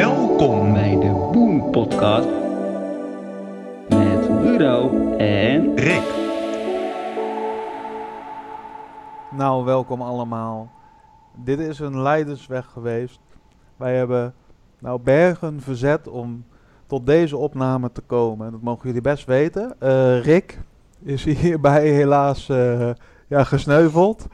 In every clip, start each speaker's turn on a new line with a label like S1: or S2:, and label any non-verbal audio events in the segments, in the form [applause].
S1: Welkom
S2: bij de Boom Podcast met Rudo en
S1: Rick.
S3: Nou, welkom allemaal. Dit is een leidersweg geweest. Wij hebben nou bergen verzet om tot deze opname te komen. Dat mogen jullie best weten. Eh, Rick is [laughs] hierbij helaas eh, ja, gesneuveld.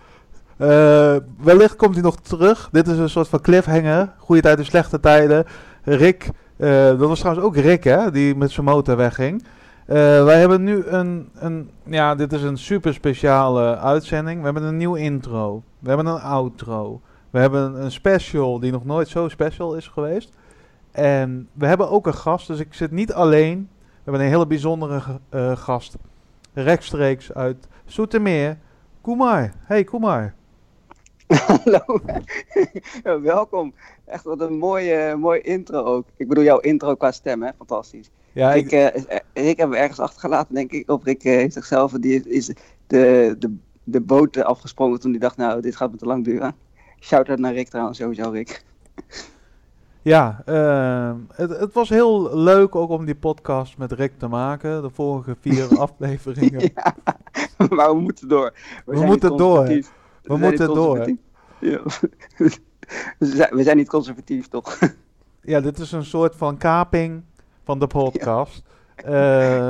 S3: Eh, wellicht komt hij nog terug. Dit is een soort van cliffhanger. Goede tijden, slechte tijden. Rick, eh, dat was trouwens ook Rick hè, die met zijn motor wegging. Eh, wij hebben nu een, een, ja, dit is een super speciale uitzending. We hebben een nieuw intro. We hebben een outro. We hebben een special die nog nooit zo special is geweest. En we hebben ook een gast, dus ik zit niet alleen. We hebben een hele bijzondere gast. Rechtstreeks uit Soetermeer. Kumar. Hey Kumar.
S4: Hallo, Ja, [laughs] welkom. Echt wat een mooie, mooie intro ook. Ik bedoel, jouw intro qua stem, hè? Fantastisch.
S3: Ja,
S4: Rick,
S3: ik,
S4: eh, is- eh, Rick hebben we ergens achtergelaten, denk ik. Of Rick eh, heeft zichzelf, die is de, de, de boot eh, afgesprongen toen hij dacht, nou, dit gaat me te lang duren. Shout-out naar Rick trouwens, sowieso Rick.
S3: ja eh, het, het was heel leuk ook om die podcast met Rick te maken. De vorige vier [laughs] afleveringen.
S4: ja, [laughs] maar we moeten door.
S3: We
S4: zijn
S3: moeten door. We moeten door.
S4: Ja. [laughs] we, zijn, niet conservatief, toch? [laughs]
S3: Ja, dit is een soort van kaping van de podcast. [laughs] Eh,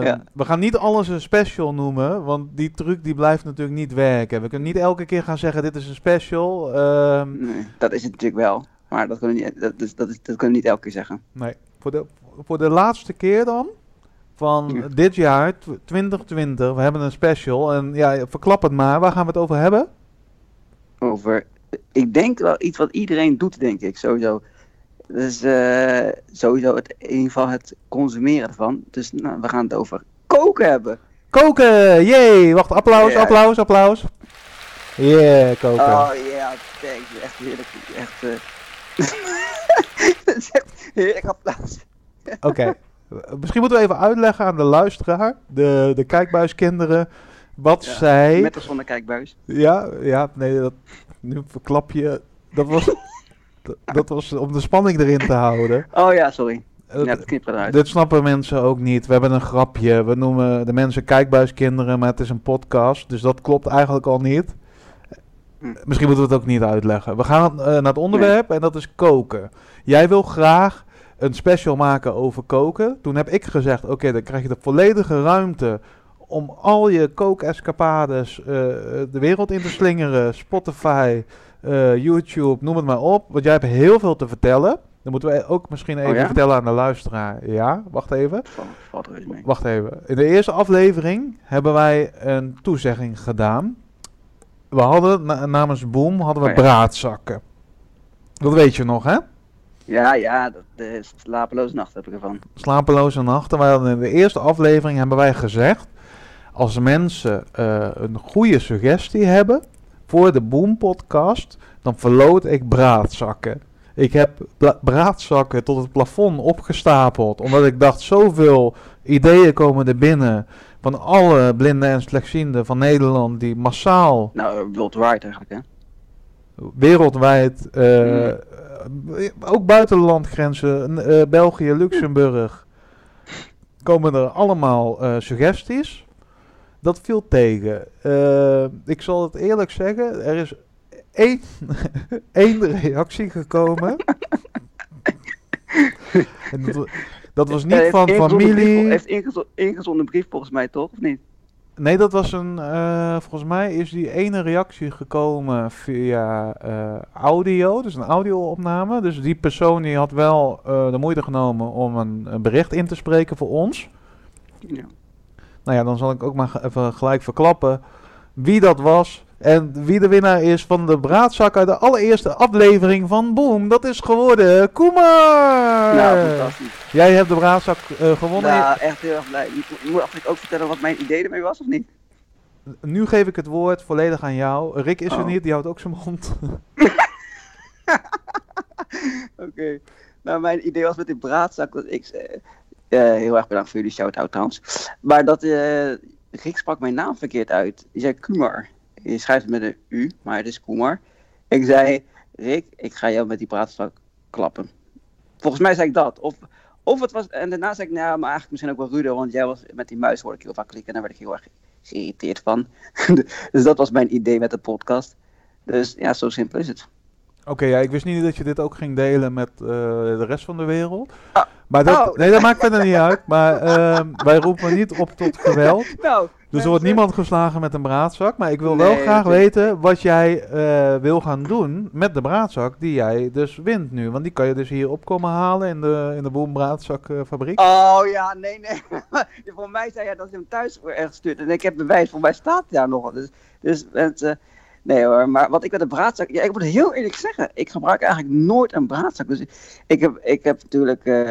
S4: Ja.
S3: We gaan niet alles een special noemen, want die truc die blijft natuurlijk niet werken. We kunnen niet elke keer gaan zeggen dit is een special. Ehm,
S4: Nee, dat is het natuurlijk wel. Maar dat kunnen we niet, dat, is, dat, is, dat kunnen we niet elke keer zeggen.
S3: nee, voor de, voor de laatste keer dan van
S4: Ja.
S3: dit jaar, tw- 2020, we hebben een special. En ja, verklap het maar, waar gaan we het over hebben?
S4: Over. Ik denk wel iets wat iedereen doet, denk ik, sowieso. Dus eh, sowieso het, in ieder geval het consumeren ervan. Dus nou, we gaan het over koken hebben.
S3: Koken, yay! Wacht, applaus, applaus, applaus. Yeah, koken.
S4: Oh ja, thanks. Echt heerlijk. Echt. eh [laughs] dat is echt heerlijk applaus.
S3: Oké. Misschien moeten we even uitleggen aan de luisteraar, de, de kijkbuiskinderen, wat
S4: Ja,
S3: zij...
S4: Met of zonder kijkbuis.
S3: Ja, ja, nee, dat, nu verklap je... Dat was, [laughs] dat, dat was om de spanning erin te houden.
S4: Oh ja, sorry.
S3: Eh,
S4: Ja, dat knipt eruit.
S3: dit snappen mensen ook niet. We hebben een grapje. We noemen de mensen kijkbuiskinderen, maar het is een podcast. Dus dat klopt eigenlijk al niet.
S4: Hm.
S3: Misschien moeten we het ook niet uitleggen. We gaan eh, naar het onderwerp en dat is koken. Jij wil graag een special maken over koken. Toen heb ik gezegd, oké, dan krijg je de volledige ruimte om al je kookescapades eh, de wereld in te slingeren. Spotify, eh, YouTube, noem het maar op. Want jij hebt heel veel te vertellen. Dan moeten we ook misschien even
S4: Oh ja?
S3: vertellen aan de luisteraar. Ja, wacht even.
S4: Valt, mee.
S3: Wacht even. In de eerste aflevering hebben wij een toezegging gedaan. We hadden na- namens Boom hadden we
S4: Oh ja.
S3: braadzakken. Dat weet je nog, hè?
S4: Ja, ja, dat de slapeloze nacht heb ik ervan.
S3: Slapeloze nachten. Wij hadden in de eerste aflevering hebben wij gezegd... als mensen eh, een goede suggestie hebben voor de Boom podcast... dan verloot ik braadzakken. Ik heb braadzakken tot het plafond opgestapeld... omdat ik dacht, zoveel ideeën komen er binnen... van alle blinden en slechtzienden van Nederland... die massaal
S4: Nou, worldwide eigenlijk, hè?
S3: wereldwijd... eh, eh, ook buiten de landgrenzen... eh, België, Luxemburg... komen er allemaal suggesties. Dat viel tegen. Eh, ik zal het eerlijk zeggen, er is één, [laughs] één reactie gekomen. [laughs] En dat, dat was niet
S4: heeft
S3: van familie.
S4: heeft ingezo- ingezonden brief volgens mij toch, of niet?
S3: Nee, dat was een. eh, volgens mij is die ene reactie gekomen via eh, audio, dus een audio-opname. Dus die persoon die had wel eh, de moeite genomen om een, een bericht in te spreken voor ons.
S4: Ja.
S3: Nou ja, dan zal ik ook maar even gelijk verklappen wie dat was. En wie de winnaar is van de braadzak uit de allereerste aflevering van Boom. Dat is geworden Koeman!
S4: Nou, fantastisch.
S3: Jij hebt de braadzak eh, gewonnen.
S4: Nou, echt heel erg blij. Moet, ik ook vertellen wat mijn idee ermee was, of niet?
S3: Nu geef ik het woord volledig aan jou. Rick is er
S4: Oh.
S3: niet, die houdt ook zijn mond. [laughs]
S4: Oké. Nou, mijn idee was met die braadzak dat ik... eh, heel erg bedankt voor jullie shout-out trouwens. Maar dat... eh Rick sprak mijn naam verkeerd uit. Die zei Kumar. Je schrijft het met een U, maar het is Kumar. Ik zei, Rick, ik ga jou met die braadzak klappen. volgens mij zei ik dat. Of, of het was, en daarna zei ik, nou, maar eigenlijk misschien ook wel Rudo, want jij was met die muis hoorde ik heel vaak klikken en daar werd ik heel erg geïrriteerd van. [laughs] dus dat was mijn idee met de podcast. Dus ja, zo simpel is het.
S3: Oké, ja, ik wist niet dat je dit ook ging delen met uh, de rest van de wereld.
S4: Ah.
S3: Maar dat,
S4: Oh.
S3: nee, dat maakt verder niet uit. Maar [laughs] ehm, wij roepen niet op tot geweld. [laughs]
S4: Nou,
S3: Dus er wordt niemand geslagen met een braadzak. Maar ik wil wel graag weten wat jij eh, wil gaan doen met de braadzak die jij dus wint nu. Want die kan je dus hier op komen halen in de, in de Boom Braadzakfabriek.
S4: Oh ja, nee, nee. [laughs] voor mij zei hij dat hij hem thuis ergens stuurt. En ik heb bewijs, voor mij staat hij daar nog. Dus, dus mensen, nee hoor. Maar wat ik met de braadzak, ja, ik moet heel eerlijk zeggen, ik gebruik eigenlijk nooit een braadzak. Dus ik heb, ik heb natuurlijk, eh,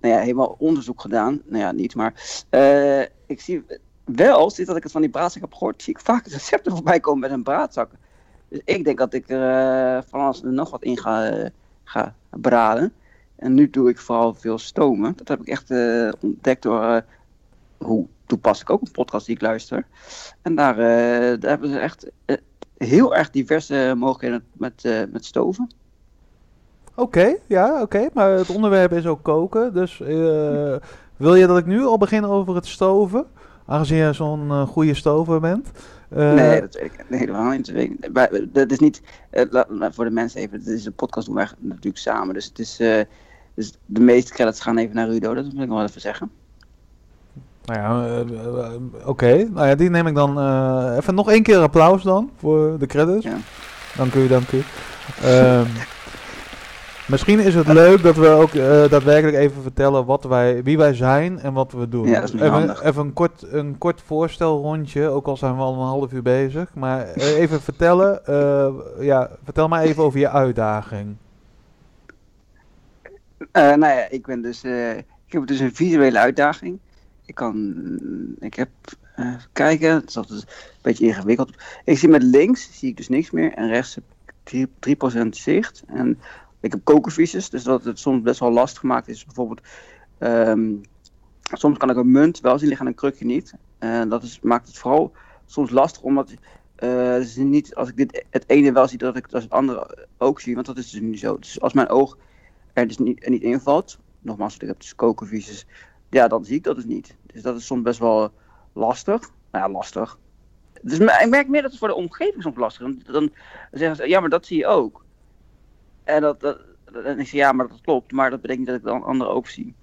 S4: nou ja, helemaal onderzoek gedaan. Nou ja, niet, maar eh, ik zie wel, sinds dat ik het van die braadzak heb gehoord, zie ik vaak recepten voorbij komen met een braadzak. Dus ik denk dat ik er eh, van nog wat in ga, ga braden. En nu doe ik vooral veel stomen. Dat heb ik echt ontdekt door hoe toepasselijk ook een podcast die ik luister. En daar, daar hebben ze echt heel erg diverse mogelijkheden met, eh, met stoven.
S3: Oké, ja, oké. Maar het onderwerp is ook koken. Dus eh, wil je dat ik nu al begin over het stoven? Aangezien je zo'n eh, goede stover bent. Eh,
S4: nee, dat weet ik helemaal niet. Dat, weet ik niet. Maar, dat is niet, eh, voor de mensen even, het is een podcast doen wij natuurlijk samen. Dus, het is, eh, dus de meeste credits gaan even naar Rudo, dat moet ik nog wel even zeggen.
S3: Nou ja, eh, eh, oké. Nou ja, die neem ik dan eh, even nog één keer applaus dan voor de credits.
S4: Ja.
S3: Dank u, dank u. Ehm, [laughs] misschien is het leuk dat we ook daadwerkelijk even vertellen wat wij, wie wij zijn en wat we doen.
S4: Ja, dat is niet
S3: even, even een kort, een kort voorstelrondje, ook al zijn we al een half uur bezig. Maar even vertellen, ja, vertel maar even over je uitdaging.
S4: Nou ja, ik ben dus, ik heb dus een visuele uitdaging. Ik kan, ik heb, eh, kijken, het is altijd een beetje ingewikkeld. Ik zie met links, zie ik dus niks meer. En rechts heb ik drie- 3% zicht. En ik heb kokervisus, dus dat het soms best wel lastig maakt is bijvoorbeeld, ehm, soms kan ik een munt wel zien liggen en een krukje niet. En dat is, maakt het vooral soms lastig, omdat is niet, als ik dit, het ene wel zie, dat ik dat het andere ook zie. Want dat is dus niet zo. Dus als mijn oog er dus niet, niet invalt, nogmaals, ik heb dus kokervisus, ja, dan zie ik dat dus niet. Dus dat is soms best wel lastig. Nou ja, lastig. Dus ik merk meer dat het voor de omgeving soms lastig is. Dan, dan zeggen ze, ja, maar dat zie je ook. En dat, dat, en ik zeg, ja, maar dat klopt, maar dat betekent niet dat ik de anderen ook zie.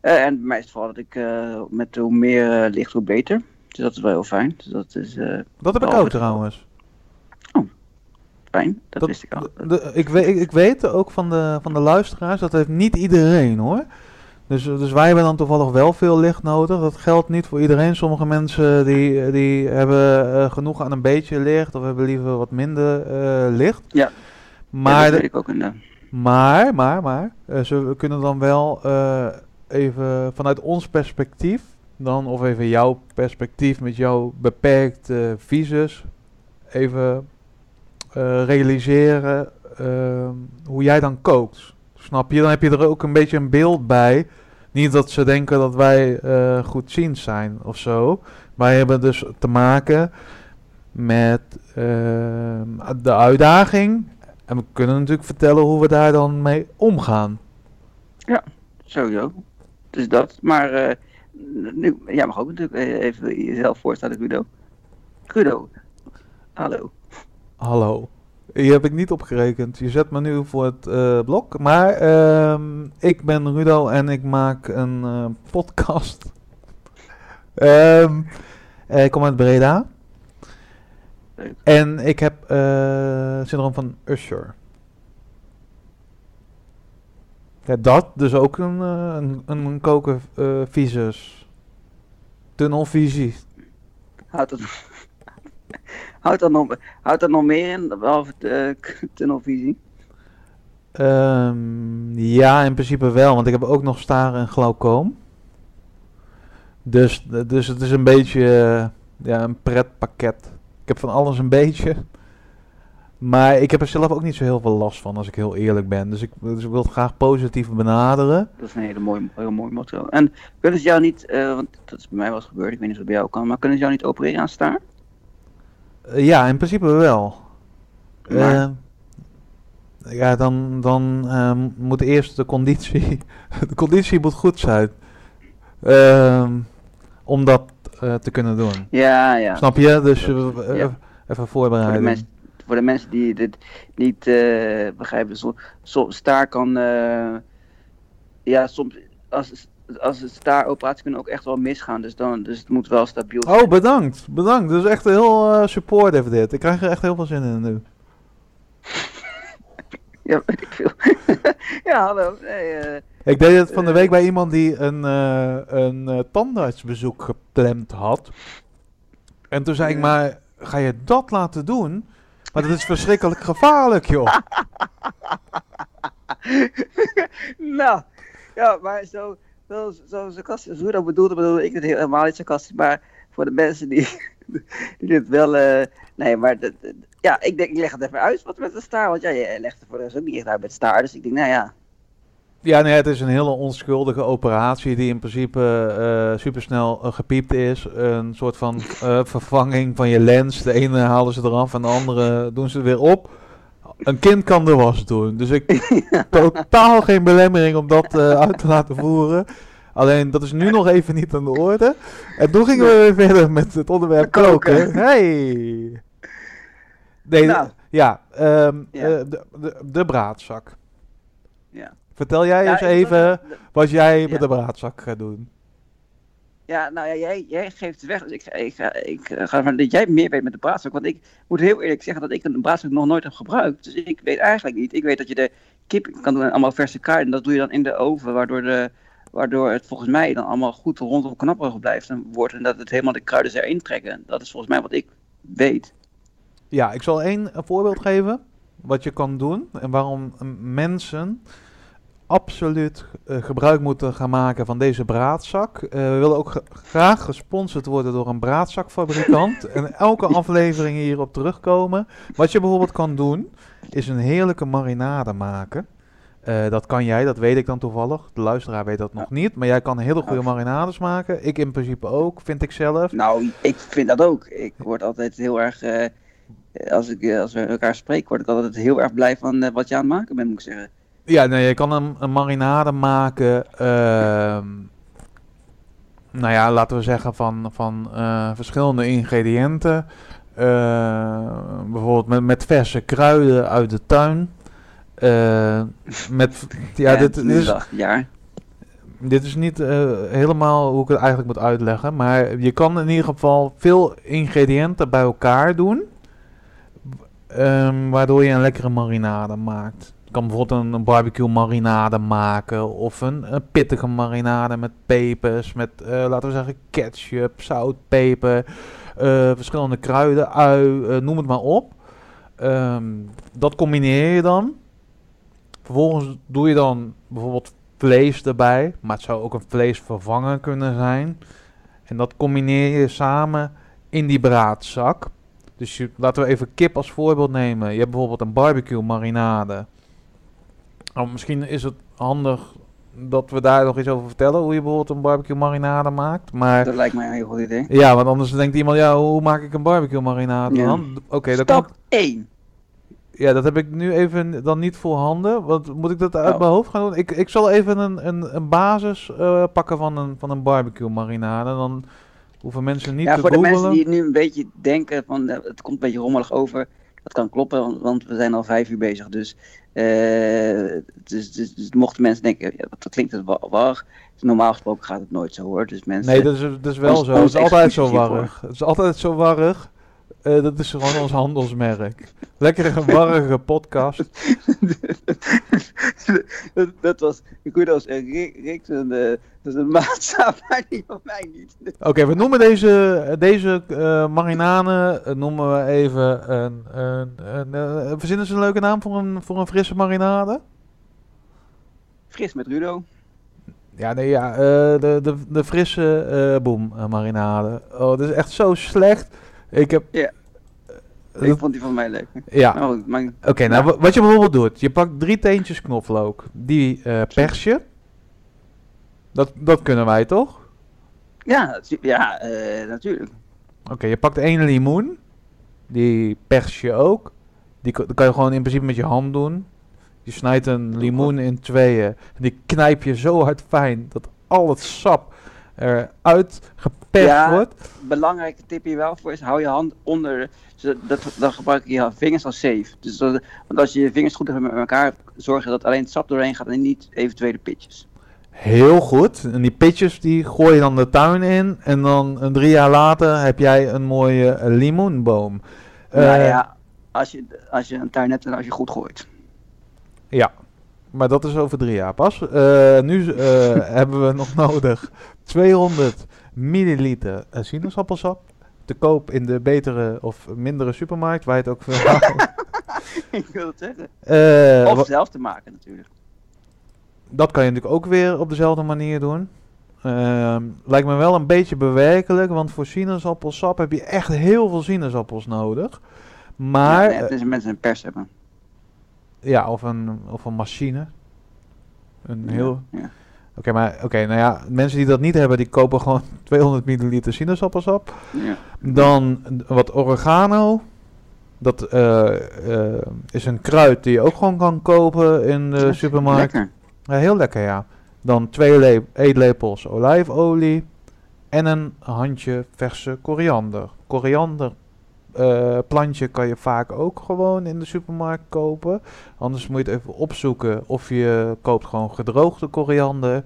S4: Eh, en bij mij is het vooral dat ik eh, met hoe meer eh, licht, hoe beter. Dus dat is wel heel fijn. Dus dat is eh,
S3: Dat heb ik
S4: Oh,
S3: ook trouwens.
S4: fijn. Dat,
S3: Dat-
S4: wist ik al.
S3: De- ik, weet, ik, ik weet ook van de, van de luisteraars, dat heeft niet iedereen hoor. Dus, dus wij hebben dan toevallig wel veel licht nodig. Dat geldt niet voor iedereen. Sommige mensen die, die hebben eh, genoeg aan een beetje licht of hebben liever wat minder eh, licht.
S4: Ja.
S3: Maar,
S4: ja, dat ik ook inderdaad.
S3: maar, maar, maar, eh, ze kunnen dan wel even vanuit ons perspectief, dan of even jouw perspectief met jouw beperkte visus, even realiseren hoe jij dan kookt. Snap je? Dan heb je er ook een beetje een beeld bij. Niet dat ze denken dat wij eh goedziend zijn of zo. Wij hebben dus te maken met ehm, de uitdaging. En we kunnen natuurlijk vertellen hoe we daar dan mee omgaan.
S4: Sowieso. Dus dat. Maar eh, nu, jij mag ook natuurlijk eh, even jezelf voorstellen, Rudo. Rudo. Hallo.
S3: Hallo. Hier heb ik niet op gerekend. Je zet me nu voor het eh, blok. Maar ehm, ik ben Rudo en ik maak een eh, podcast. [laughs] Ehm, eh, ik kom uit Breda. En ik heb eh syndroom van Usher. Ja, dat. Dus ook een, een, een koken eh, visus. Tunnelvisie.
S4: Houdt dat, houdt dat, nog, houdt dat nog meer in, behalve de eh, [laughs] tunnelvisie?
S3: Ehm, ja, in principe wel, want ik heb ook nog staren en glaucoom. Dus, dus het is een beetje eh, ja, een pretpakket. Ik heb van alles een beetje. Maar ik heb er zelf ook niet zo heel veel last van, als ik heel eerlijk ben. Dus ik, dus ik wil het graag positief benaderen.
S4: Dat is een hele mooie, heel mooi motto. En kunnen ze jou niet, eh, want dat is bij mij wel eens gebeurd, ik weet niet of het bij jou kan, maar kunnen ze jou niet opereren aan staar?
S3: Eh, ja, in principe wel.
S4: Maar-
S3: Eh, ja, dan, dan ehm, moet eerst de conditie, [laughs] de conditie moet goed zijn. Ehm, om dat eh, te kunnen doen.
S4: Ja, ja.
S3: Snap je? Dus eh,
S4: Ja.
S3: even
S4: Voor de,
S3: voorbereiden.
S4: voor de mensen die dit niet begrijpen, so, so- staar kan. ja, soms. Als, als een staaroperatie kunnen ook echt wel misgaan. Dus, dan, dus het moet wel stabiel zijn.
S3: Oh, bedankt. Bedankt. Dat is echt heel eh supportive dit. Ik krijg er echt heel veel zin in nu. [laughs]
S4: Ja, weet ik veel. [laughs] ja, hallo. Eh,
S3: Ik deed het van de
S4: Eh.
S3: week bij iemand die een, eh, een tandartsbezoek gepland had. En toen zei ik maar, ga je dat laten doen? Maar dat is verschrikkelijk gevaarlijk, joh. [laughs]
S4: nou, ja, maar zo, zo, zo sarcastisch, hoe dat bedoelde, bedoelde ik het helemaal niet sarcastisch, maar voor de mensen die, [laughs] die dit wel, eh, nee, maar dat- ja, ik denk, ik leg het even uit wat met de staar, want ja, je legt het voor de rest ook niet echt uit met staar, dus ik denk, nou ja,
S3: Ja, nee, het is een hele onschuldige operatie die in principe eh supersnel gepiept is. Een soort van [laughs] vervanging van je lens. De ene halen ze eraf en de andere doen ze er weer op. Een kind kan de was doen. Dus ik [laughs] totaal geen belemmering om dat eh, uit te laten voeren. Alleen dat is nu nog even niet aan de orde. En toen gingen we weer verder met het onderwerp koken.
S4: Koken.
S3: Hey! Nee,
S4: Nou.
S3: ja, ehm,
S4: Ja.
S3: eh, de, de, de braadzak.
S4: ja.
S3: Vertel jij
S4: Ja,
S3: eens even wat jij
S4: Ja.
S3: met de braadzak gaat doen.
S4: Ja, nou ja, jij, jij geeft het weg, dus ik, ik, ga- ik eh, ga ervan dat jij meer weet met de braadstok. Want ik moet heel eerlijk zeggen dat ik een braadstok nog nooit heb gebruikt. Dus ik weet eigenlijk niet. Ik weet dat je de kip kan doen en allemaal verse kruiden. En dat doe je dan in de oven, waardoor, de, waardoor het volgens mij dan allemaal goed rondom knapperig blijft en wordt. En dat het helemaal de kruiden erin trekken. Dat is volgens mij wat ik weet.
S3: Ja, ik zal één eh, voorbeeld geven. Wat je kan doen en waarom eh, mensen absoluut eh, gebruik moeten gaan maken van deze braadzak. Eh, we willen ook gra- graag gesponsord worden door een braadzakfabrikant. [laughs] en elke aflevering hierop terugkomen. Wat je bijvoorbeeld kan doen, is een heerlijke marinade maken. Eh, dat kan jij, dat weet ik dan toevallig. De luisteraar weet dat nog niet. Maar jij kan hele goede marinades maken. Ik in principe ook, vind ik zelf.
S4: Nou, ik vind dat ook. Ik word altijd heel erg. als, ik, als we elkaar spreken, word ik altijd heel erg blij van wat je aan het maken bent, moet ik zeggen.
S3: Ja, nee, je kan een, een marinade maken. ehm, nou ja, laten we zeggen van, van eh, verschillende ingrediënten. Eh, bijvoorbeeld met, met verse kruiden uit de tuin. Eh, met, [laughs] ja, dit, dit is,
S4: ja.
S3: dit is niet eh, helemaal hoe ik het eigenlijk moet uitleggen. Maar je kan in ieder geval veel ingrediënten bij elkaar doen. ehm, waardoor je een lekkere marinade maakt. Kan bijvoorbeeld een, barbecue marinade maken. Of een, een pittige marinade met pepers. Met, eh, laten we zeggen, ketchup, zout, peper. eh, verschillende kruiden, ui, eh, noem het maar op. Ehm, dat combineer je dan. Vervolgens doe je dan bijvoorbeeld vlees erbij. Maar het zou ook een vleesvervanger kunnen zijn. En dat combineer je samen in die braadzak. Dus je, laten we even kip als voorbeeld nemen. Je hebt bijvoorbeeld een barbecue marinade. Nou, misschien is het handig dat we daar nog iets over vertellen. Hoe je bijvoorbeeld een barbecue marinade maakt. Maar
S4: Dat lijkt mij een heel goed idee.
S3: ja, want anders denkt iemand, ja, hoe maak ik een barbecue marinade
S4: Ja.
S3: dan? Oké,
S4: Stap 1.
S3: ja, dat heb ik nu even dan niet voorhanden. Want moet ik dat uit
S4: Oh.
S3: mijn hoofd gaan doen? Ik, ik zal even een, een, een basis eh, pakken van een, van een barbecue marinade. Dan hoeven mensen niet
S4: Ja,
S3: te
S4: voor de mensen die nu een beetje denken van eh, het komt een beetje rommelig over. Dat kan kloppen, want, we zijn al vijf uur bezig. Dus, eh, dus, dus, dus mochten mensen denken, ja, dat klinkt het wa- warrig. Normaal gesproken gaat het nooit zo hoor. Dus mensen,
S3: Nee, dat is, dat is wel
S4: Ons-
S3: zo. Het is altijd zo warrig. Het is altijd zo warrig. Eh, dat is gewoon ons handelsmerk. Lekkere warrige podcast. [laughs]
S4: dat, dat was kudos en Rick, Rick een, dat is een maatstaaf, die van mij niet.
S3: Oké, we noemen deze, deze marinade eh, noemen we even een, een, een, eh, verzinnen ze een leuke naam voor een, voor een frisse marinade?
S4: Fris met Rudo.
S3: Ja, nee, ja, de, de, de frisse eh boom marinade. Oh, dat is echt zo slecht. Ik heb...
S4: Ja.
S3: Eh,
S4: Ik vond die van mij leuk.
S3: ja, oké, nou, wa- wat je bijvoorbeeld doet. Je pakt drie teentjes knoflook. Die eh pers je. Dat, dat kunnen wij, toch?
S4: ja, ja eh, natuurlijk.
S3: Oké, je pakt één limoen. Die pers je ook. Die kan je gewoon in principe met je hand doen. Je snijdt een limoen in tweeën. En die knijp je zo hard fijn dat al het sap eruit geperst
S4: Ja.
S3: wordt.
S4: Belangrijke tip hier wel voor is, hou je hand onder, dat, dan gebruik je je vingers als safe. Dus dat, want als je je vingers goed hebt met elkaar, zorg je dat alleen het sap doorheen gaat en niet eventuele pitjes.
S3: Heel goed. En die pitjes die gooi je dan de tuin in. En dan een drie jaar later heb jij een mooie limoenboom.
S4: nou ja, als je, als je een tuin hebt en als je goed gooit.
S3: Ja, maar dat is over drie jaar pas. Eh, nu eh, [laughs] hebben we nog nodig 200 milliliter sinaasappelsap. Te koop in de betere of mindere supermarkt, waar je het ook halen. [laughs]
S4: Ik wil het zeggen. Of zelf te maken natuurlijk.
S3: Dat kan je natuurlijk ook weer op dezelfde manier doen. Ehm, lijkt me wel een beetje bewerkelijk, want voor sinaasappelsap heb je echt heel veel sinaasappels nodig. Maar,
S4: ja, dus mensen een pers hebben.
S3: Ja, of een, of een machine. Een heel...
S4: Ja.
S3: Oké, maar oké, nou ja, mensen die dat niet hebben, die kopen gewoon [laughs] 200 milliliter sinaasappelsap.
S4: Ja.
S3: Dan wat oregano. Dat eh, eh, is een kruid die je ook gewoon kan kopen in de supermarkt.
S4: Lekker.
S3: Ja, heel lekker, ja. Dan twee le- eetlepels olijfolie en een handje verse koriander. Koriander eh, plantje kan je vaak ook gewoon in de supermarkt kopen. Anders moet je het even opzoeken of je koopt gewoon gedroogde koriander.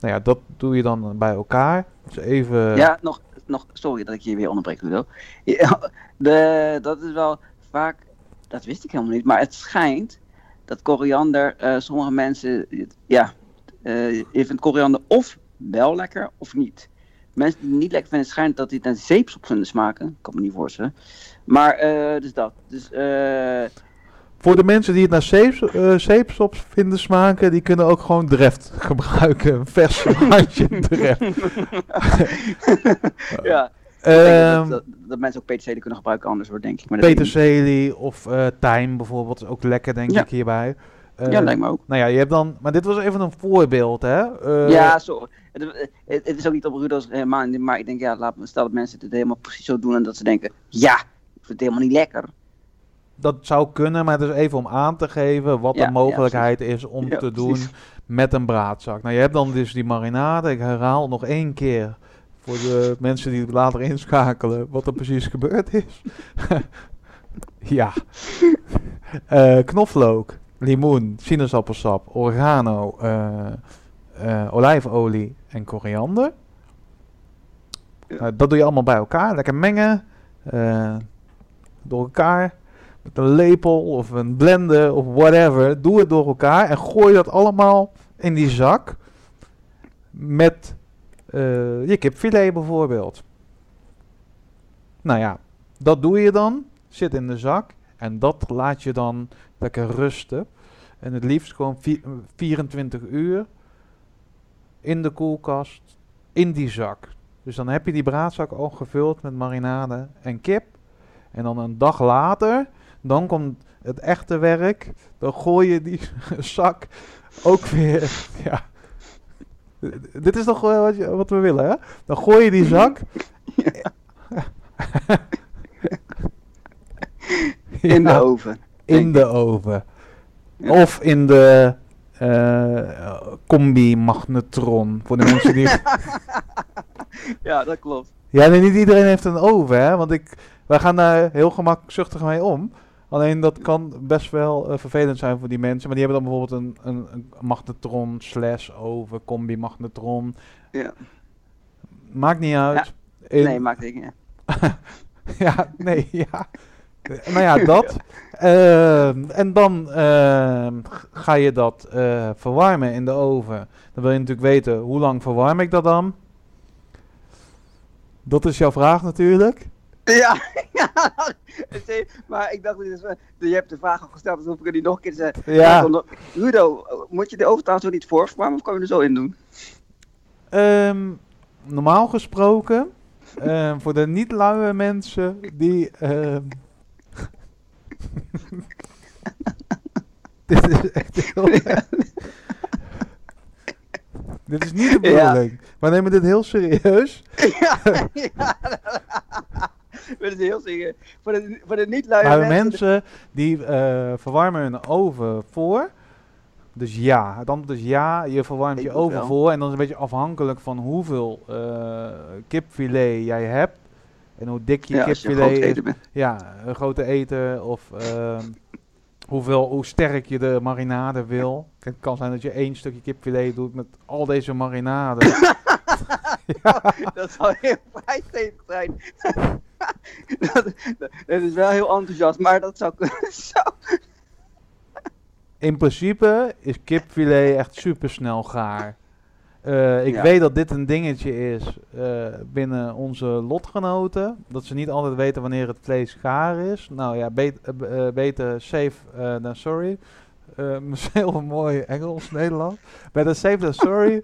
S3: Nou ja, dat doe je dan bij elkaar. Dus even...
S4: Ja, nog, nog, sorry dat ik je weer onderbreek, Ludo. Ja, [laughs] de, dat is wel vaak, dat wist ik helemaal niet, maar het schijnt dat koriander, eh, sommige mensen, ja, eh, je vindt koriander of wel lekker of niet. Mensen die het niet lekker vinden, schijnt dat die het naar zeepsop vinden smaken. Ik kan me niet voorstellen. Maar, eh, dus dat. Dus,
S3: Voor de mensen die het naar zeep, zeepsop vinden smaken, die kunnen ook gewoon Dreft gebruiken. Een vers handje [laughs] Dreft.
S4: ja, [laughs]
S3: Ehm,
S4: dat, dat, dat mensen ook peterselie kunnen gebruiken anders hoor, denk ik. Maar
S3: Peterselie of eh thyme bijvoorbeeld is ook lekker, denk
S4: Ja.
S3: ik, hierbij. Eh,
S4: niet. Ja, lijkt me ook.
S3: Nou ja, je hebt dan... Maar dit was even een voorbeeld, hè? Eh,
S4: Ja, sorry. Het, het, het is ook niet op Rudo's helemaal maar ik denk, ja, laat me stel dat mensen het helemaal precies zo doen en dat ze denken, ja, ik vind het helemaal niet lekker.
S3: Dat zou kunnen, maar het is even om aan te geven wat
S4: Ja,
S3: de mogelijkheid is om te doen met een braadzak. Nou, je hebt dan dus die marinade. Ik herhaal nog één keer voor de mensen die later inschakelen wat er precies gebeurd is. [laughs] ja. Eh, knoflook, limoen, sinaasappelsap, oregano, eh, eh, olijfolie en koriander. Dat doe je allemaal bij elkaar. Lekker mengen. door elkaar. Met een lepel of een blender of whatever. Doe het door elkaar en gooi dat allemaal in die zak. Met eh, je kipfilet bijvoorbeeld. Nou ja, dat doe je dan. Zit in de zak. En dat laat je dan lekker rusten. En het liefst gewoon vi- 24 uur in de koelkast in die zak. Dus dan heb je die braadzak al gevuld met marinade en kip. En dan een dag later, dan komt het echte werk. Dan gooi je die [laughs] zak ook weer. [laughs] Ja. Dit is toch wel wat, je- wat we willen, hè? Dan gooi je die zak. [laughs]
S4: In de oven.
S3: in de oven. Of in de eh, combi-magnetron. Voor de mensen die. [laughs]
S4: Ja, dat klopt.
S3: Ja, nee, niet iedereen heeft een oven, hè? Want ik, wij gaan daar heel gemakzuchtig mee om. Alleen dat kan best wel eh, vervelend zijn voor die mensen. Maar die hebben dan bijvoorbeeld een, een, een magnetron slash oven, combi-magnetron.
S4: Ja.
S3: Maakt niet uit. In-
S4: Nee, maakt niet. [laughs]
S3: ja, nee, ja. Nou ja, dat. Ehm, en dan ehm, ga je dat eh, verwarmen in de oven. Dan wil je natuurlijk weten, hoe lang verwarm ik dat dan? Dat is jouw vraag natuurlijk.
S4: Ja, [laughs] ja. Maar ik dacht, wel- je hebt de vraag al gesteld, dus hoef ik er niet nog een keer te zeggen.
S3: Ja,
S4: Rudo, moet je de trouwens ook niet voorverwarmen of kan je er zo in doen?
S3: ehm, normaal gesproken, ehm, voor de niet luie mensen die... ehm, [laughs] Dit is echt heel... [laughs] Dit is niet de
S4: Ja.
S3: bedoeling. We nemen dit heel serieus.
S4: ja, ja. [laughs] We willen ze heel zingen. Voor de, voor de niet-luie
S3: Maar
S4: mensen.
S3: mensen die eh, verwarmen hun oven voor. Dus ja, het antwoord is ja, je verwarmt
S4: Ik
S3: je oven
S4: wel.
S3: voor. En dan is het een beetje afhankelijk van hoeveel eh, kipfilet jij hebt. En hoe dik je
S4: ja, als je
S3: kipfilet is.
S4: bent.
S3: Ja, een grote eten of ehm, hoeveel, hoe sterk je de marinade wil. Het kan zijn dat je één stukje kipfilet doet met al deze marinade. [laughs] [laughs]
S4: Dat zou heel vrijstevig zijn. [laughs] dat, is wel heel enthousiast, maar dat zou kunnen. [laughs] Zo.
S3: In principe is kipfilet echt super snel gaar. Eh, ik
S4: Ja.
S3: weet dat dit een dingetje is eh, binnen onze lotgenoten. Dat ze niet altijd weten wanneer het vlees gaar is. Nou ja, bet- beter safe dan sorry. Heel mooi Engels, Nederland. Better safe than sorry.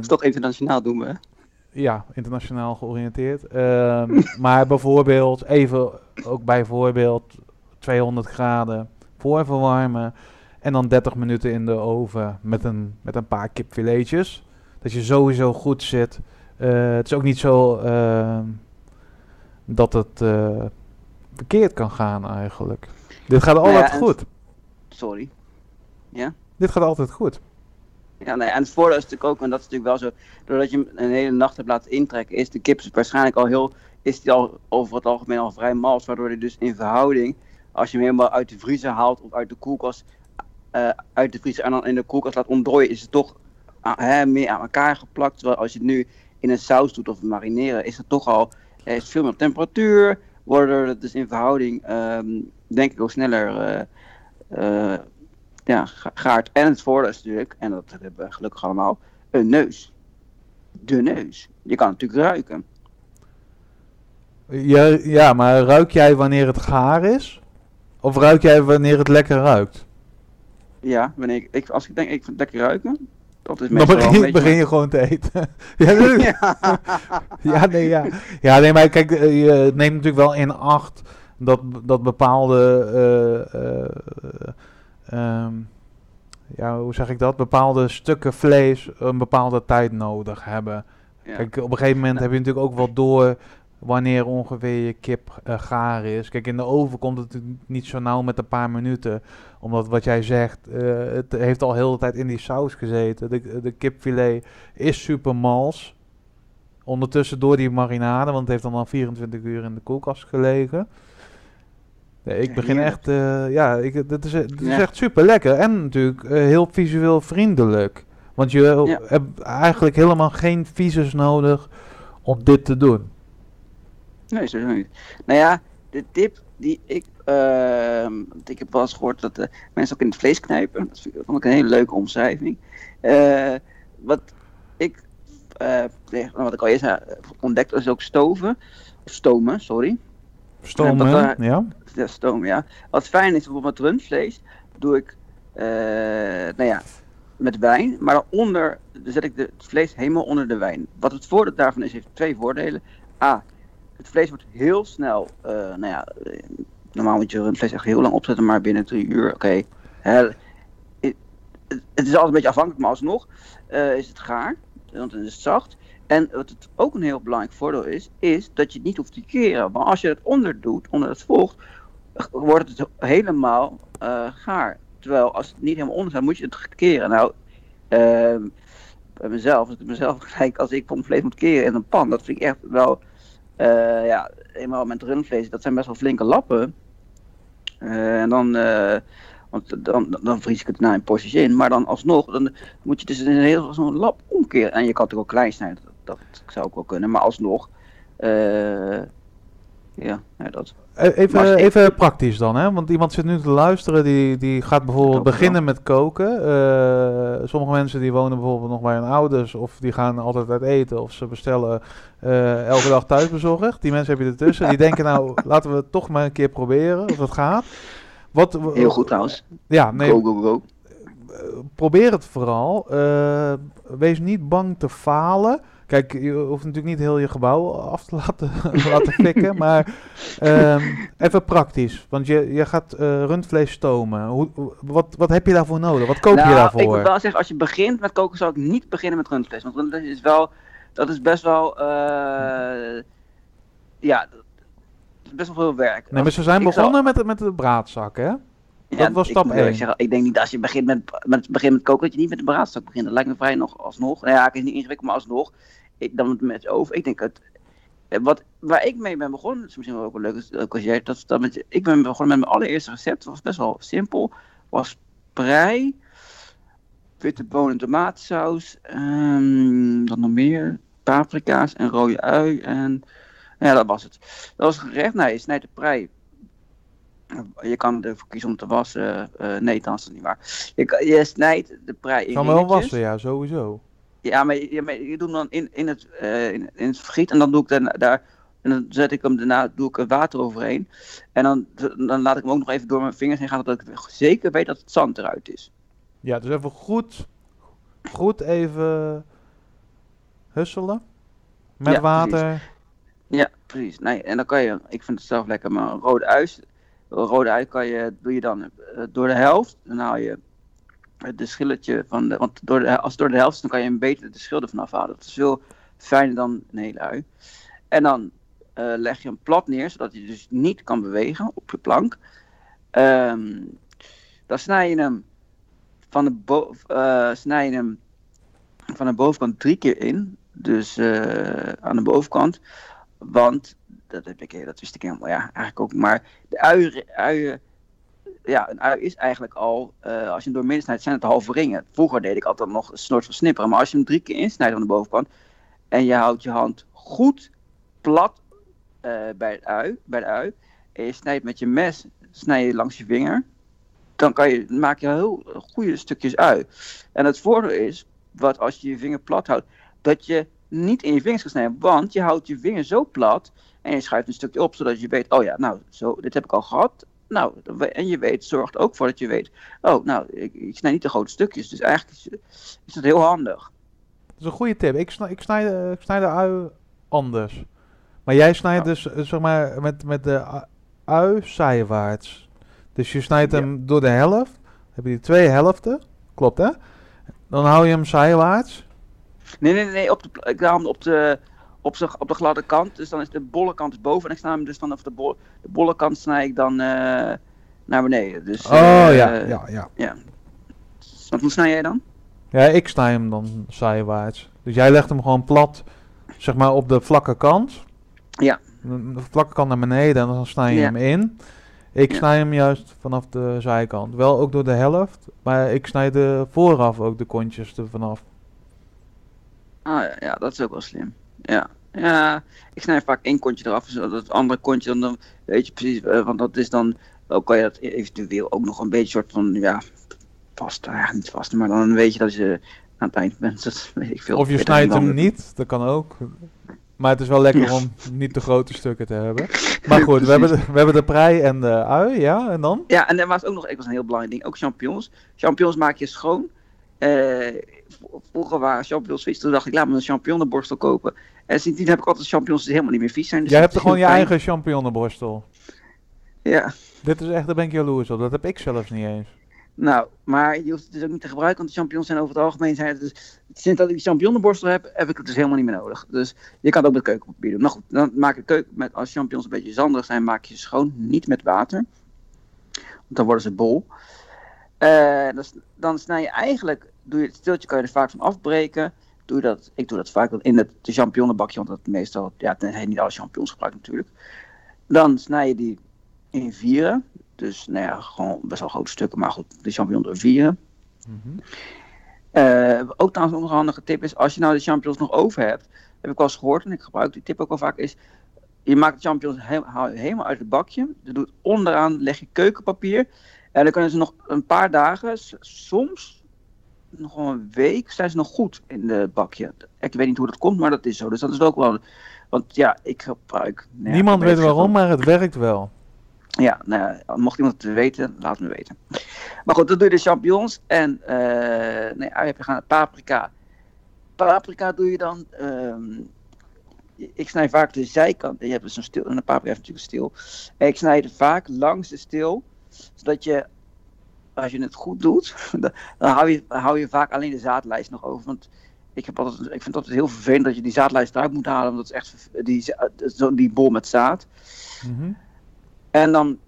S4: Is toch internationaal doen we.
S3: Ja, internationaal georiënteerd. Ehm, [laughs] maar bijvoorbeeld, even ook bijvoorbeeld 200 graden voorverwarmen. En dan 30 minuten in de oven met een, met een paar kipfiletjes. Dat je sowieso goed zit. Eh, het is ook niet zo ehm, dat het eh, verkeerd kan gaan eigenlijk. Dit gaat
S4: Nou ja,
S3: altijd goed.
S4: Sorry.
S3: Dit gaat altijd goed.
S4: Ja, nee, en het voordeel is natuurlijk ook, en dat is natuurlijk wel zo, doordat je hem een hele nacht hebt laten intrekken, is de kip waarschijnlijk al heel, is die al over het algemeen al vrij mals, waardoor hij dus in verhouding, als je hem helemaal uit de vriezer haalt of uit de koelkast, eh, uit de vriezer en dan in de koelkast laat ontdooien, is het toch ah, hè, meer aan elkaar geplakt. Terwijl als je het nu in een saus doet of marineren, is het toch al, er is veel meer temperatuur, waardoor het dus in verhouding, ehm, denk ik ook sneller eh, ja, ga- gaart. En het voordeel is natuurlijk, en dat hebben we gelukkig allemaal, een neus. De neus. Je kan natuurlijk ruiken.
S3: Ja, ja, maar ruik jij wanneer het gaar is? Of ruik jij wanneer het lekker ruikt?
S4: Ja, wanneer ik, ik, als ik denk, ik vind het lekker ruiken. Dat is
S3: Dan begin,
S4: beetje-
S3: begin je gewoon te eten. [laughs] ja,
S4: Ja. [laughs]
S3: ja, nee, ja. ja, nee, maar kijk, eh, je neemt natuurlijk wel in acht dat, dat bepaalde, eh, eh, ehm, ja, hoe zeg ik dat? Bepaalde stukken vlees een bepaalde tijd nodig hebben.
S4: Ja.
S3: Kijk, op een gegeven moment heb je natuurlijk ook wel door wanneer ongeveer je kip eh, gaar is. Kijk, in de oven komt het natuurlijk niet zo nauw met een paar minuten. Omdat wat jij zegt, eh, het heeft al heel de tijd in die saus gezeten. De, de kipfilet is super mals. Ondertussen door die marinade, want het heeft dan al 24 uur in de koelkast gelegen. Nee, ik begin echt, eh, ja, ik, dit is,
S4: Ja.
S3: echt super lekker. En natuurlijk eh, heel visueel vriendelijk. Want je hebt eigenlijk helemaal geen visus nodig om dit te doen.
S4: Nee, sowieso niet. Nou ja, de tip die ik, want ik heb wel eens gehoord dat eh, mensen ook in het vlees knijpen. Dat vind ik- vond ik een hele leuke omschrijving. Eh, wat ik, eh, nee, wat ik al eerst ontdekt, is ook stoven. Of stomen, sorry.
S3: Stomen,
S4: dat
S3: ja.
S4: Stoom, ja. Wat fijn is, bijvoorbeeld met rundvlees, doe ik, eh, nou ja, met wijn. Maar dan onder, dan zet ik het vlees helemaal onder de wijn. Wat het voordeel daarvan is, heeft twee voordelen. A, het vlees wordt heel snel, eh, nou ja, eh, normaal moet je rundvlees echt heel lang opzetten, maar binnen drie uur, oké. Het, het is altijd een beetje afhankelijk, maar alsnog is het gaar, want dan is het zacht. En wat het ook een heel belangrijk voordeel is, is dat je het niet hoeft te keren. Want als je het onder doet, onder het vocht, wordt het helemaal eh, gaar. Terwijl als het niet helemaal onder staat, moet je het keren. Nou, ehm, bij mezelf, als ik mezelf [laughs] gelijk, als ik van vlees moet keren in een pan, dat vind ik echt wel, eh, ja, eenmaal met rundvlees, dat zijn best wel flinke lappen. Eh, en dan, want dan, dan vries ik het na in porties in, maar dan alsnog, dan moet je dus een heel zo'n lap omkeren. En je kan het ook klein snijden, dat, dat zou ook wel kunnen, maar alsnog, ja, ja, dat.
S3: E- Even,
S4: ik-
S3: even praktisch dan, hè? Want iemand zit nu te luisteren, die, die gaat bijvoorbeeld beginnen met koken. Eh, sommige mensen die wonen bijvoorbeeld nog bij hun ouders, of die gaan altijd uit eten, of ze bestellen eh, elke dag thuisbezorgd. Die mensen heb je ertussen. Die denken nou, [laughs] laten we het toch maar een keer proberen of het gaat. Wat,
S4: Heel goed trouwens.
S3: Ja, nee,
S4: Go, go, go.
S3: eh, probeer het vooral. Eh, wees niet bang te falen. Kijk, je hoeft natuurlijk niet heel je gebouw af te [laughs] laten, laten fikken, maar ehm, even praktisch. Want je, je gaat eh, rundvlees stomen. Hoe, wat, wat heb je daarvoor nodig? Wat koop je
S4: nou,
S3: daarvoor?
S4: ik moet wel zeggen, als je begint met koken, zou ik niet beginnen met rundvlees. Want rundvlees is wel, dat is best wel, eh, ja, is best wel veel werk.
S3: Nee, maar ze zijn
S4: ik
S3: begonnen met, de- met de braadzak, hè?
S4: Ja,
S3: Dat was
S4: ik
S3: stap één.
S4: zeggen, ik denk niet als je begint met, met, begint met koken, dat je niet met de braadstok begint. Dat lijkt me vrij nog alsnog. Nou ja, het is niet ingewikkeld, maar alsnog. Ik, dan met over. Ik denk het. eh, Wat, waar ik mee ben begonnen, dat is misschien wel ook wel leuk ook als jij dat, dat met, ik ben begonnen met mijn allereerste recept. Dat was best wel simpel. Was prei, witte bonen, tomatensaus, ehm dan nog meer, paprika's en rode ui en ja, dat was het. Dat was het gerecht. Nou, je snijdt de prei je kan ervoor kiezen om te wassen. eh, nee, dan is dat niet waar. Je, je snijdt de prei in
S3: Kan wel wassen, ja, sowieso.
S4: Ja, maar, ja, maar je doet hem dan in, in, het, eh, in, in het vergiet en dan doe ik daarna, daar. En dan zet ik hem daarna doe ik er water overheen. En dan, dan laat ik hem ook nog even door mijn vingers heen gaan, dat ik zeker weet dat het zand eruit is.
S3: Ja, dus even goed, goed even husselen. Met
S4: Ja,
S3: water.
S4: Ja, precies. Nee, en dan kan je, ik vind het zelf lekker, maar een rode ui, rode ui kan je, doe je dan eh, door de helft. Dan haal je de schilletje van de, want door als door de helft dan kan je een beetje de schil ervan afhalen. Dat is veel fijner dan een hele ui. En dan eh, leg je hem plat neer, zodat hij dus niet kan bewegen op je plank. Ehm, dan snij je hem van de, bo eh, snij je hem van de bovenkant drie keer in. Dus eh, aan de bovenkant. Want, dat, heb ik, dat wist ik helemaal, ja, eigenlijk ook. Maar de uien, uien ja, een ui is eigenlijk al, eh, als je hem door midden snijdt, zijn het halve ringen. Vroeger deed ik altijd nog een soort van snipperen. Maar als je hem drie keer insnijdt aan de bovenkant en je houdt je hand goed plat eh, bij, het ui, bij de ui en je snijdt met je mes snij je langs je vinger, dan kan je, maak je heel goede stukjes ui. En het voordeel is, wat als je je vinger plat houdt, dat je niet in je vingers gaat snijden, want je houdt je vinger zo plat en je schuift een stukje op, zodat je weet, oh ja, nou, zo, dit heb ik al gehad. Nou, en je weet, zorgt ook voor dat je weet, oh, nou, ik, ik snij niet de grote stukjes. Dus eigenlijk is, is dat heel handig.
S3: Dat is een goede tip. Ik snij, ik snij, de, ik snij de ui anders. Maar jij snijdt dus, eh, zeg maar, met, met de ui zijwaarts. Dus je snijdt
S4: Ja.
S3: hem door de helft. Dan heb je die twee helften. Klopt, hè? Dan hou je hem zijwaarts.
S4: Nee, nee, nee, op de, ik haal hem op de, op, op de gladde kant. Dus dan is de bolle kant boven. En ik snij hem dus vanaf de, bol, de bolle kant snij ik dan eh, naar beneden. Dus,
S3: Oh
S4: eh,
S3: ja, ja, ja.
S4: ja. Wat hoe snij jij dan?
S3: Ja, ik snij hem dan zijwaarts. Dus jij legt hem gewoon plat, zeg maar, op de vlakke kant.
S4: Ja.
S3: De vlakke kant naar beneden en dan snij je
S4: Ja.
S3: hem in. Ik
S4: Ja.
S3: snij hem juist vanaf de zijkant. Wel ook door de helft, maar ik snij de vooraf ook de kontjes er vanaf.
S4: Ah ja, ja, dat is ook wel slim. Ja. Ja, ik snij vaak één kontje eraf, het andere kontje dan, dan weet je precies, eh, want dat is dan, ook kan je dat eventueel ook nog een beetje soort van, ja, vast, ja, niet vast, maar dan weet je dat je aan het eind bent, [laughs] dat weet ik veel.
S3: Of je snijdt hem niet, dat kan ook. Maar het is wel lekker
S4: Ja.
S3: om niet te grote stukken te hebben. Maar goed, we hebben, de, we hebben de prei en de ui, ja, en dan?
S4: Ja, en er was ook nog, ik was een heel belangrijk ding, ook champignons. Champignons maak je schoon. Eh, vroeger waren champignons vies, toen dacht ik, laat me een champignonborstel kopen. En sindsdien heb ik altijd champignons die helemaal niet meer vies zijn. Dus
S3: Jij hebt gewoon je
S4: fijn.
S3: eigen champignonborstel.
S4: Ja,
S3: Dit is echt, daar ben ik jaloers op. Dat heb ik zelfs niet eens.
S4: nou, maar je hoeft het dus ook niet te gebruiken, want de champignons zijn over het algemeen zijn het dus, sinds dat ik die champignonborstel heb, heb ik het dus helemaal niet meer nodig. Dus je kan het ook met keukenpapier doen. Nou goed, dan maak je keuken met, als champignons een beetje zanderig zijn, maak je ze schoon, niet met water. Want dan worden ze bol. Eh, dan snij je eigenlijk, doe je het stiltje, kan je er vaak van afbreken. Doe je dat, ik doe dat vaak in het de champignonbakje, want dat meestal, ja, het heet niet alle champignons gebruikt natuurlijk. Dan snij je die in vieren. Dus nou ja, gewoon best wel grote stukken, maar goed, de champignons in vieren.
S3: Mhm.
S4: Eh, ook trouwens nog een handige tip is, als je nou de champignons nog over hebt, heb ik wel eens gehoord en ik gebruik die tip ook wel vaak, is je maakt de champignons he- helemaal uit het bakje. Je doet onderaan, leg je keukenpapier. En dan kunnen ze nog een paar dagen, soms nog wel een week, zijn ze nog goed in het bakje. Ik weet niet hoe dat komt, maar dat is zo. Dus dat is ook wel, want ja, ik gebruik... nou
S3: Niemand weet waarom, maar het werkt wel.
S4: ja, nou ja, mocht iemand het weten, laat me weten. Maar goed, dan doe je de champignons en uh, nee, heb je gaan paprika. Paprika doe je dan. ehm, ik snij vaak de zijkant. Je hebt dus een stil en een paprika heeft natuurlijk stil. En ik snij het vaak langs de stil, zodat je, als je het goed doet, [laughs] dan, hou, je, hou je vaak alleen de zaadlijst nog over. Want ik, heb altijd, ik vind het altijd heel vervelend dat je die zaadlijst eruit moet halen, omdat het echt die, za- zo- die bol met zaad.
S3: Mhm.
S4: En dan,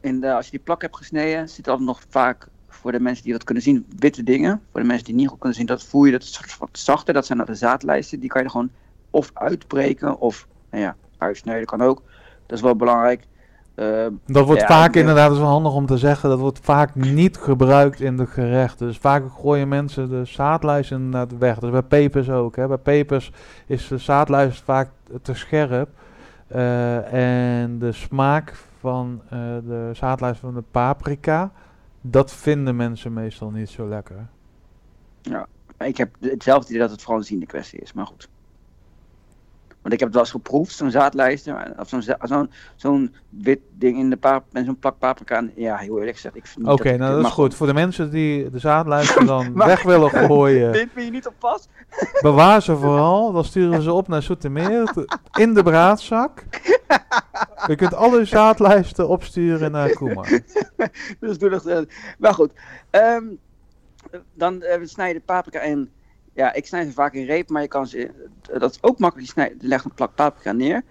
S4: in de, als je die plak hebt gesneden, zit er nog vaak voor de mensen die dat kunnen zien, witte dingen. Voor de mensen die niet goed kunnen zien, dat voel je dat is wat zachter. Dat zijn dan de zaadlijsten. Die kan je er gewoon of uitbreken of nou ja, uitsnijden kan ook. Dat is wel belangrijk. Uh,
S3: Dat wordt
S4: Ja,
S3: vaak
S4: de-
S3: inderdaad, dat is wel handig om te zeggen, dat wordt vaak niet gebruikt in de gerechten. Dus vaak gooien mensen de zaadlijst inderdaad weg. Dus bij pepers ook. Hè. Bij pepers is de zaadlijst vaak te scherp. Eh, en de smaak van eh, de zaadlijst van de paprika, dat vinden mensen meestal niet zo lekker.
S4: ik heb hetzelfde idee dat het vooral een ziende kwestie is, maar goed. Want ik heb het wel eens geproefd, zo'n zaadlijster, of zo'n zo'n zo'n wit ding in de pap en zo'n plak paprika. En Ja, heel eerlijk gezegd, vind
S3: Oké, nou dat is goed. Voor de mensen die de zaadlijsten [laughs] dan weg willen [laughs] gooien,
S4: Dit ben je niet op pas? [laughs]
S3: bewaar ze vooral. Dan sturen ze op naar Zoetermeer te- in de braadzak. Je kunt alle zaadlijsten opsturen naar Koemar.
S4: dus doe dat. eh, maar goed. Ehm, dan eh, we snijden de paprika in. Ja, ik snij ze vaak in reep, maar je kan ze. eh, Dat is ook makkelijk. Je, je legt een plak paprika neer.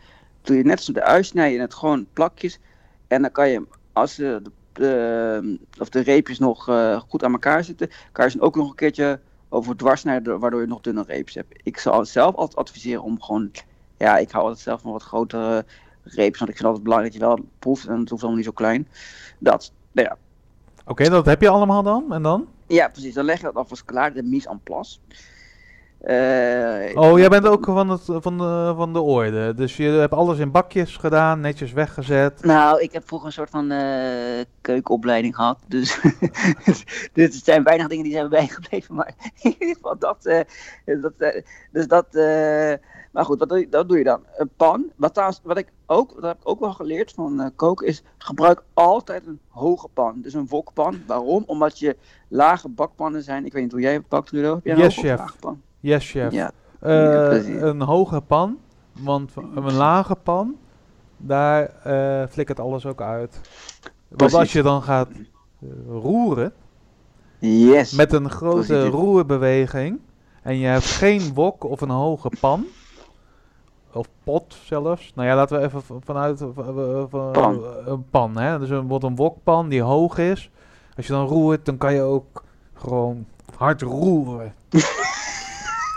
S4: Doe je net als de ui, snij je het gewoon plakjes. En dan kan je, als de, of de reepjes nog eh, goed aan elkaar zitten, kan je ze ook nog een keertje over dwars snijden, waardoor je nog dunne reepjes hebt. Ik zou zelf altijd adviseren om gewoon. Ja, ik hou altijd zelf van wat grotere reepjes, want ik vind altijd belangrijk dat je wel proeft en het hoeft allemaal niet zo klein. Dat. Nou ja,
S3: Oké, dat heb je allemaal dan? En dan?
S4: ja, precies. Dan leg je dat alvast klaar, de mise en place. Eh,
S3: Oh, jij bent ook van, het, van, de, van de orde. Dus je hebt alles in bakjes gedaan, netjes weggezet.
S4: Nou, ik heb vroeger een soort van eh, keukenopleiding gehad. Dus [laughs] dit zijn weinig dingen die zijn bijgebleven. Maar [laughs] in ieder geval dat. eh, dat dus dat. maar goed, wat doe, je, dat doe je dan? Een pan. Wat, trouwens, wat ik ook, dat heb ik ook wel geleerd van koken, is gebruik altijd een hoge pan. Dus een wokpan. Waarom? Omdat je lage bakpannen zijn. Ik weet niet hoe jij het bakt, Rudo. Heb jij een
S3: Yes,
S4: hoge of
S3: chef.
S4: lage pan?
S3: Yes, chef.
S4: Ja.
S3: Eh, een hoge pan, want een lage pan, daar eh flikkert alles ook uit. Want
S4: Precies.
S3: als je dan gaat eh, roeren,
S4: Yes.
S3: met een grote
S4: Positief.
S3: roerbeweging, en je hebt geen wok of een hoge pan, of pot zelfs. Nou ja, laten we even vanuit v- v- v-
S4: Pan.
S3: een pan. Hè? Dus een, wordt een wokpan die hoog is. Als je dan roert, dan kan je ook gewoon hard roeren. [laughs]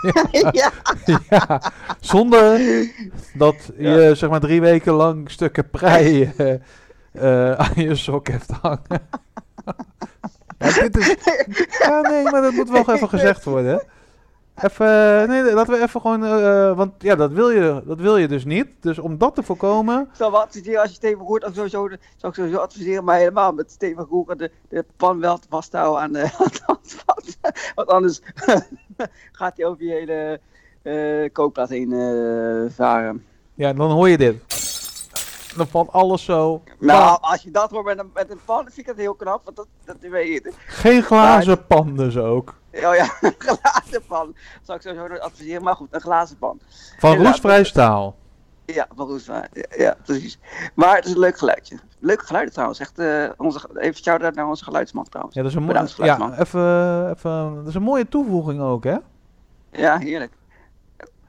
S3: [laughs]
S4: ja.
S3: ja, zonder dat je zeg maar drie weken lang stukken prei [laughs] eh, eh, aan je sok heeft hangen. [laughs] ja, dit is, ja, nee, maar dat moet wel even gezegd worden. Even, nee, laten we even gewoon, eh, want ja, dat wil, je, dat wil je dus niet. Dus om dat te voorkomen,
S4: Ik zou wel adviseren als je stevig roert, of sowieso, zou ik sowieso adviseren, maar helemaal met stevig roeren de, de pan wel te vasthouden aan de, aan. Want anders [laughs] gaat hij over je hele eh, kookplaat heen eh, varen.
S3: ja, dan hoor je dit. Dan valt alles zo.
S4: Nou, als je dat hoort met een, met een pan, vind ik dat heel knap, want dat, dat weet je.
S3: Geen glazen pan dus ook.
S4: Oh ja, [laughs] een glazen pan. Zou ik sowieso nooit adviseren, maar goed, een glazen pan.
S3: Van roestvrij staal.
S4: Ja, van Roesma. Ja, ja, precies. Maar het is een leuk geluidje. Leuke geluiden trouwens. Echt, eh, onze, even shout-out naar onze geluidsman trouwens.
S3: Ja, dat is een, mooie, ja, even, even, dat is een mooie toevoeging ook, hè?
S4: Ja, heerlijk.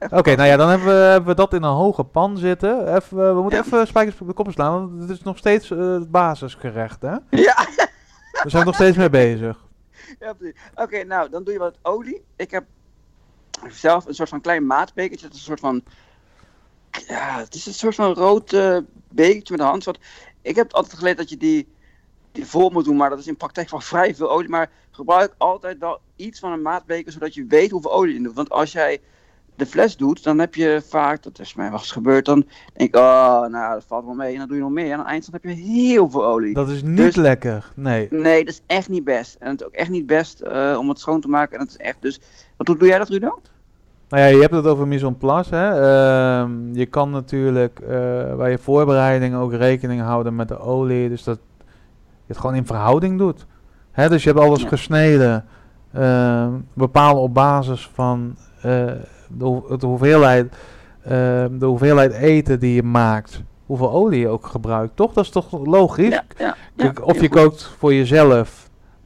S3: Oké, nou ja, dan hebben we, hebben we dat in een hoge pan zitten. Even, we moeten
S4: Ja.
S3: even spijkers op de kop slaan, want het is nog steeds eh, het basisgerecht, hè?
S4: Ja, [laughs]
S3: Daar zijn we nog steeds mee bezig.
S4: ja precies. Oké, nou, dan doe je wat olie. Ik heb zelf een soort van klein maatbekertje. Het is een soort van... Ja, het is een soort van rood eh, bekertje met een handvat. Ik heb altijd geleerd dat je die, die vol moet doen, maar dat is in praktijk wel vrij veel olie. Maar gebruik altijd wel iets van een maatbeker, zodat je weet hoeveel olie je in doet. Want als jij de fles doet, dan heb je vaak, dat is mij wel eens gebeurd, dan denk ik, oh, nou, dat valt wel mee. En dan doe je nog meer. En aan het eind heb je heel veel olie.
S3: Dat is niet
S4: Dus-
S3: lekker, nee.
S4: Nee, dat is echt niet best. En het is ook echt niet best eh, om het schoon te maken. En het is echt dus... Wat doe, doe jij dat, Rudo?
S3: Nou ja, je hebt het over mise en place, hè. Ehm, je kan natuurlijk eh, bij je voorbereiding ook rekening houden met de olie, dus dat je het gewoon in verhouding doet. Hè, dus je hebt alles
S4: Ja.
S3: gesneden, ehm, bepalen op basis van eh, de, ho- de hoeveelheid, ehm, de hoeveelheid eten die je maakt, hoeveel olie je ook gebruikt, toch? Dat is toch logisch?
S4: Ja, ja.
S3: Kijk,
S4: ja,
S3: of je kookt voor jezelf.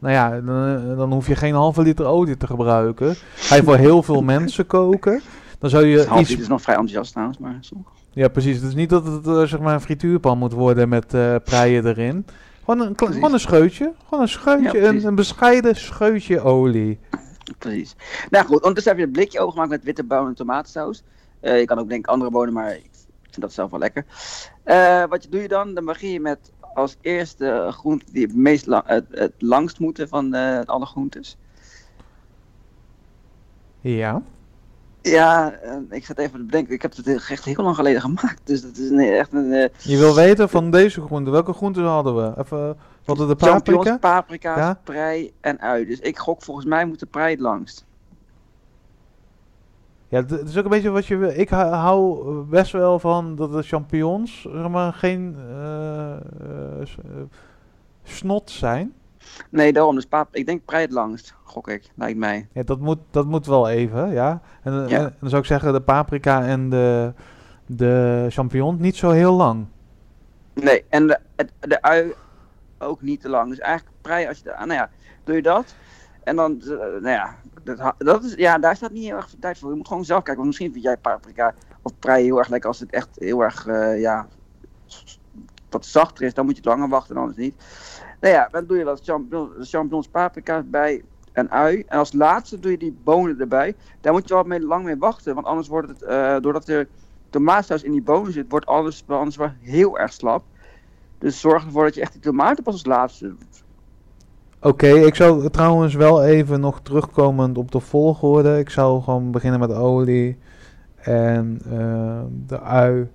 S3: Nou ja, dan, dan hoef je geen halve liter olie te gebruiken. Ga je voor heel veel [laughs] mensen koken, dan zou je
S4: Half
S3: iets...
S4: is nog vrij enthousiast trouwens, maar.
S3: Ja, precies. Het is niet dat het eh, zeg maar een frituurpan moet worden met eh preien erin. Gewoon een,
S4: Precies.
S3: gewoon een scheutje. Gewoon een scheutje,
S4: Ja,
S3: een, bescheiden scheutje olie. [laughs]
S4: Precies. Nou goed, ondertussen heb je een blikje overgemaakt met witte bonen en tomatensaus. Eh, je kan ook denk ik andere bonen, maar ik vind dat zelf wel lekker. Eh, wat je, doe je dan? Dan begin je met als eerste groente die het, meest lang, het, het langst moeten van eh, alle groentes.
S3: Ja.
S4: Ja, eh, ik zat even te bedenken. Ik heb het echt heel lang geleden gemaakt. Dus dat is een, echt een eh
S3: Je wil weten van deze groenten. Welke groenten hadden we? Even, hadden de paprika.
S4: paprika's,
S3: Ja.
S4: prei en ui. Dus ik gok volgens mij moet de prei het langst.
S3: Ja, het is ook een beetje wat je wil. Ik hou- best wel van dat de champignons zeg maar, geen eh, eh, eh, snot zijn.
S4: Nee, daarom. Dus pap ik denk prei het langst, gok ik, lijkt mij.
S3: Ja, dat moet, dat moet wel even, ja. En,
S4: Ja.
S3: en dan zou ik zeggen de paprika en de, de champignon niet zo heel lang.
S4: Nee, en de, de ui ook niet te lang. Dus eigenlijk prei als je... ah, nou ja, doe je dat. En dan, nou ja, dat, dat is, ja, daar staat niet heel erg veel tijd voor. Je moet gewoon zelf kijken. Want misschien vind jij paprika of prei heel erg lekker als het echt heel erg, eh, ja, wat zachter is. Dan moet je het langer wachten, anders niet. Nou ja, dan doe je wat champignons, champignons bij en ui. En als laatste doe je die bonen erbij. Daar moet je wel mee, lang mee wachten. Want anders wordt het, eh, doordat er tomaatsaus in die bonen zit, wordt alles anders wel heel erg slap. Dus zorg ervoor dat je echt die tomaten pas als laatste
S3: Oké, ik zou trouwens wel even nog terugkomend op de volgorde. Ik zou gewoon beginnen met olie en eh, de ui.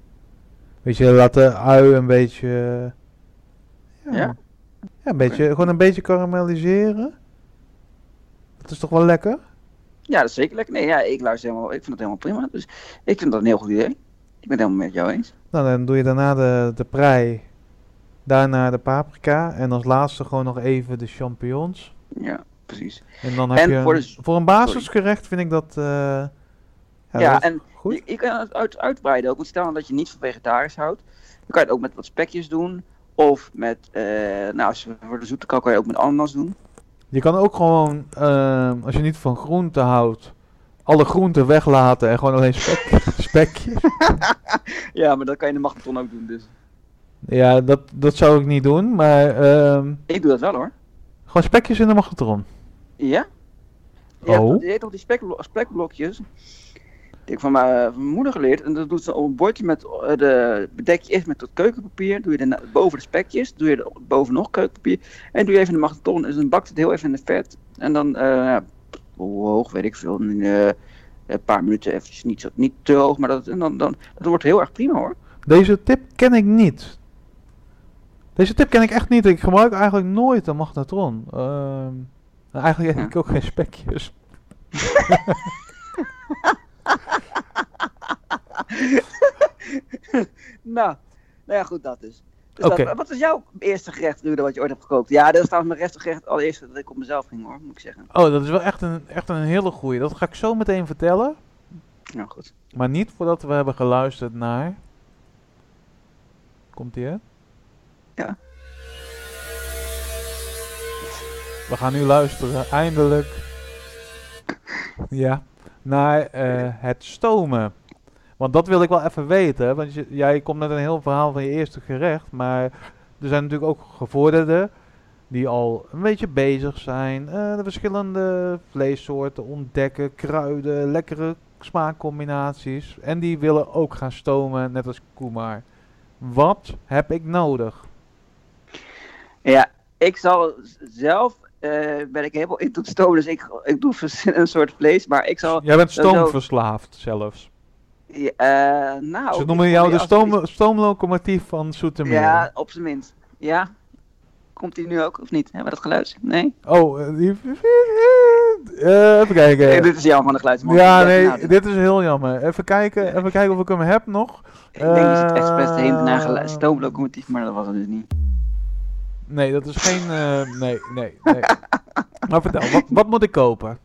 S3: Weet je, laat de ui een beetje... Ja,
S4: Ja?
S3: ja een beetje, gewoon een beetje karamelliseren. Dat is toch wel lekker?
S4: Ja, dat is zeker lekker. Nee, ja, ik luister helemaal, ik vind het helemaal prima. Dus ik vind dat een heel goed idee. Ik ben het helemaal met jou eens.
S3: Nou, dan doe je daarna de, de prei. Daarna de paprika. En als laatste gewoon nog even de champignons.
S4: Ja, precies.
S3: En dan heb
S4: En
S3: je...
S4: voor
S3: een- voor een basisgerecht vind ik dat... eh, ja,
S4: Ja,
S3: dat is
S4: en
S3: goed.
S4: Je, kan het uit, uitbreiden ook. Want stel nou dat je niet van vegetarisch houdt. Dan kan je het ook met wat spekjes doen. Of met, eh, nou, als je voor de zoete kan, kan je ook met ananas doen.
S3: Je kan ook gewoon, ehm, als je niet van groenten houdt, alle groenten weglaten en gewoon alleen spek, [laughs] spekjes. [laughs]
S4: Ja, maar dat kan je in de magnetron ook doen. Dus
S3: Ja, dat, dat zou ik niet doen, maar ehm,
S4: ik doe dat wel hoor.
S3: gewoon spekjes in de magnetron.
S4: Ja? Je hebt,
S3: Oh.
S4: je hebt toch die spekblo spekblokjes? Die heb ik van mijn, van mijn moeder geleerd. En dat doet ze op een bordje met eh, de bedek je eerst met dat keukenpapier. Doe je daarna boven de spekjes. Doe je er boven nog keukenpapier. En doe je even in de magnetron. En dan bakt het heel even in de vet. En dan, eh, hoe hoog weet ik veel. In, eh, een paar minuten eventjes niet, zo, niet te hoog. Maar dat, en dan, dan, dat wordt heel erg prima hoor.
S3: Deze tip ken ik niet. Deze tip ken ik echt niet. Ik gebruik eigenlijk nooit een magnetron. Ehm, eigenlijk heb ik ook geen spekjes. [laughs]
S4: nou, nou ja, goed, dat dus. Dus dat- wat is jouw eerste gerecht, Ruud, wat je ooit hebt gekookt? Ja, dat is trouwens mijn eerste gerecht, allereerst dat ik op mezelf ging hoor, moet ik zeggen.
S3: Oh, dat is wel echt een, echt een hele goeie. Dat ga ik zo meteen vertellen.
S4: Nou goed.
S3: Maar niet voordat we hebben geluisterd naar... Komt ie, hè? We gaan nu luisteren, eindelijk. Ja, naar eh, het stomen. Want dat wil ik wel even weten. Want jij komt met een heel verhaal van je eerste gerecht. Maar er zijn natuurlijk ook gevorderden die al een beetje bezig zijn. eh, de verschillende vleessoorten ontdekken, kruiden, lekkere smaakcombinaties. En die willen ook gaan stomen, net als Kumar. Wat heb ik nodig?
S4: Ja, ik zal zelf, eh, ben ik helemaal into het stomen, dus ik, ik doe verschillende [laughs] soort vlees, maar ik zal,
S3: Jij bent stoomverslaafd zelfs.
S4: ja, eh, nou...
S3: Ze noemen jou de stoom, stoomlocomotief van Soetermeer.
S4: Ja, op zijn minst. Ja? Komt hij nu ook, of niet? Hebben we dat geluid? Nee?
S3: Oh, eh, die... [laughs] even kijken.
S4: Nee, dit is Jan van de geluidsman.
S3: ja, nee,
S4: nou,
S3: dit is heel jammer. Even kijken, even kijken of ik hem heb nog.
S4: Ik denk dat het expres heen naar stoomlocomotief, maar dat was het dus niet.
S3: Nee, dat is geen... eh, nee, nee, nee. maar vertel, wat, wat moet ik kopen?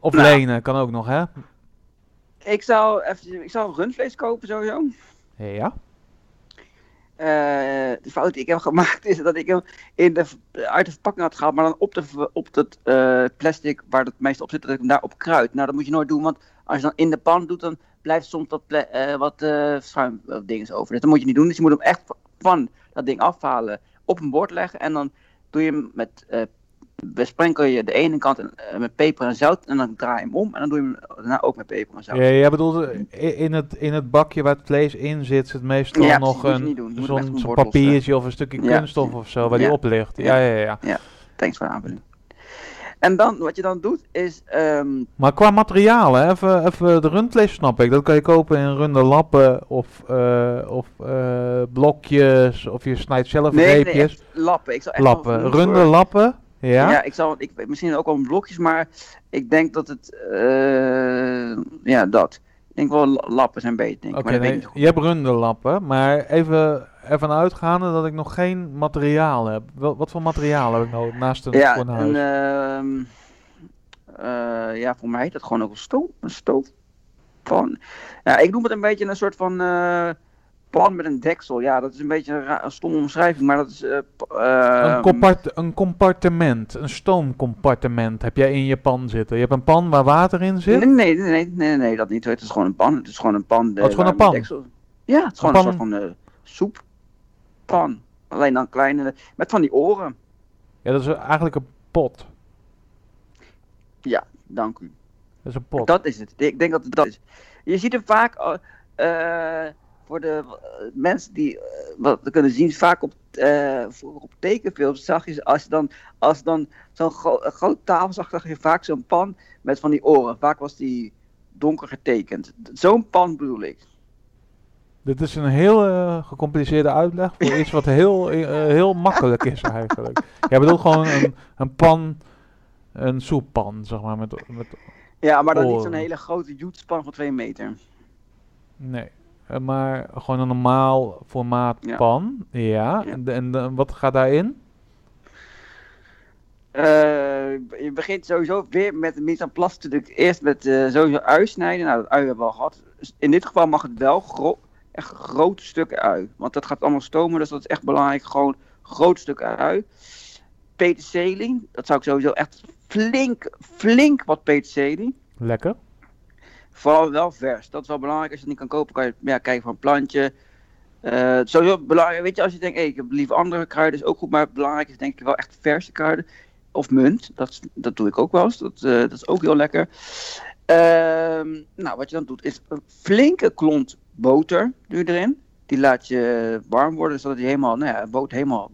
S3: Of
S4: Nou.
S3: lenen, kan ook nog, hè?
S4: Ik zou, even, ik zou rundvlees kopen sowieso.
S3: Ja.
S4: Eh, de fout die ik heb gemaakt is dat ik hem in de, uit de verpakking had gehaald, maar dan op, de, op het eh, plastic waar het meeste op zit, dat ik hem daarop kruid. Nou, dat moet je nooit doen, want als je dan in de pan doet, dan blijft soms wat, eh, wat schuim dingen over. Dus dat moet je niet doen. Dus je moet hem echt van dat ding afhalen, op een bord leggen en dan doe je hem met, eh besprenkel je de ene kant eh, met peper en zout en dan draai je hem om en dan doe je hem daarna ook met peper en zout.
S3: Ja, jij bedoelt in het, in het bakje waar het vlees in zit, zit meestal
S4: Ja,
S3: nog
S4: je
S3: een.
S4: Je
S3: zo'n papiertje of een stukje
S4: Ja,
S3: kunststof of zo waar die op ligt. Ja,
S4: Ja.
S3: ja, ja.
S4: Thanks voor de aanvulling. En dan, wat je dan doet, is ehm,
S3: Maar qua materialen, even, even de rundvlees snap ik. Dat kan je kopen in runde lappen of, eh, of eh, blokjes of je snijdt zelf
S4: nee, nee,
S3: reepjes.
S4: echt lappen. Ik zal echt
S3: lappen, runde lappen. Ja?
S4: Ja, ik zal, ik, misschien ook wel blokjes, maar ik denk dat het, eh, ja, dat. Ik denk wel la- lappen zijn beter, denk ik. Maar dat weet
S3: nee,
S4: ik niet zo
S3: je hebt runde lappen, maar even ervan uitgaande dat ik nog geen materiaal heb. Wel, wat voor materiaal heb ik nodig naast een.
S4: Ja,
S3: een
S4: eh, ja, voor mij heet dat gewoon ook een stoof. Een stoofpan. Ja, ik noem het een beetje een soort van eh, pan met een deksel. Ja, dat is een beetje een, een stomme omschrijving, maar dat is... eh,
S3: een, compart een compartiment, een stoomcompartiment heb jij in je pan zitten. Je hebt een pan waar water in zit.
S4: Nee, nee, nee, nee, nee, nee, dat niet. Het is gewoon een pan. Het is gewoon een pan.
S3: Oh, het is gewoon een pan?
S4: deksel- Ja, het is gewoon
S3: pan-
S4: een soort van eh, soeppan. Alleen dan kleine, met van die oren.
S3: Ja, dat is eigenlijk een pot.
S4: Dank u.
S3: Dat is een pot.
S4: Dat is het. Ik denk dat het dat is. Je ziet hem vaak, eh, eh, voor de eh, mensen die wat kunnen zien, vaak op, vroeger op tekenfilms zag je als je dan, als dan zo'n gro grote tafel zag, zag je vaak zo'n pan met van die oren. Vaak was die donker getekend. Zo'n pan bedoel ik.
S3: Dit is een heel eh, gecompliceerde uitleg voor iets wat heel, eh, heel makkelijk is eigenlijk. Jij bedoelt gewoon een, een pan, een soeppan, zeg maar. Met, met,
S4: Ja, maar dan niet zo'n hele grote joetspan van 2 meter.
S3: nee, Eh, maar gewoon een normaal formaat
S4: Ja.
S3: pan. Ja,
S4: Ja.
S3: en, en wat gaat daarin?
S4: Je begint sowieso weer met de mise en place eerst met sowieso ui snijden. Nou, dat ui hebben we al gehad. Dus In dit geval mag het wel gro echt grote stukken ui. Want dat gaat allemaal stomen, dus dat is echt belangrijk. Gewoon grote stukken ui. Peterselie, dat zou ik sowieso echt flink, flink wat peterselie.
S3: Lekker.
S4: Vooral wel vers. Dat is wel belangrijk. Als je het niet kan kopen, kan je ja, kijken voor een plantje. Eh sowieso belangrijk. Weet je, als je denkt, hey, ik heb liever andere kruiden, is ook goed. Maar belangrijk is denk ik wel echt verse kruiden. Of munt. Dat, dat doe ik ook wel eens. Dat, eh, dat is ook heel lekker. Ehm, nou, wat je dan doet, is een flinke klont boter doe je erin. Die laat je warm worden, zodat die helemaal, nou ja, boter helemaal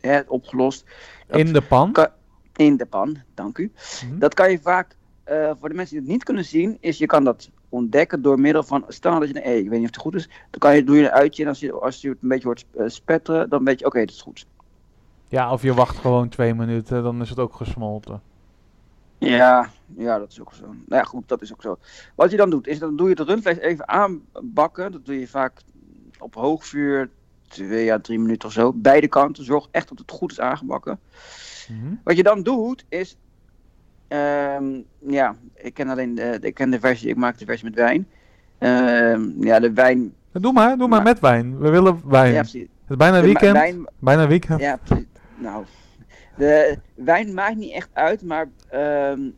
S4: hè, opgelost. Dat-
S3: In de pan.
S4: kan- in de pan, dank u.
S3: Mhm.
S4: Dat kan je vaak, eh, voor de mensen die het niet kunnen zien, is je kan dat ontdekken door middel van, stel dat je, hey, ik weet niet of het goed is, dan kan je, doe je een uitje en als je, als je het een beetje hoort eh, spetteren, dan weet je, oké, dat is goed.
S3: Ja, of je wacht gewoon twee minuten, dan is het ook gesmolten.
S4: Ja, ja, dat is ook zo. Nou ja, goed, dat is ook zo. Wat je dan doet, is dan doe je het rundvlees even aanbakken. Dat doe je vaak op hoog vuur, twee à drie minuten of zo. Beide kanten, zorg echt dat het goed is aangebakken.
S3: Mhm.
S4: Wat je dan doet, is. ehm, ja, ik ken alleen de, ik ken de versie, ik maak de versie met wijn. Ehm, ja, de wijn.
S3: Doe maar, doe maar
S4: Maar-
S3: met wijn. We willen wijn.
S4: Ja,
S3: het is bijna
S4: De
S3: weekend.
S4: wijn,
S3: Bijna weekend.
S4: ja, precies. Nou, de wijn maakt niet echt uit, maar ehm,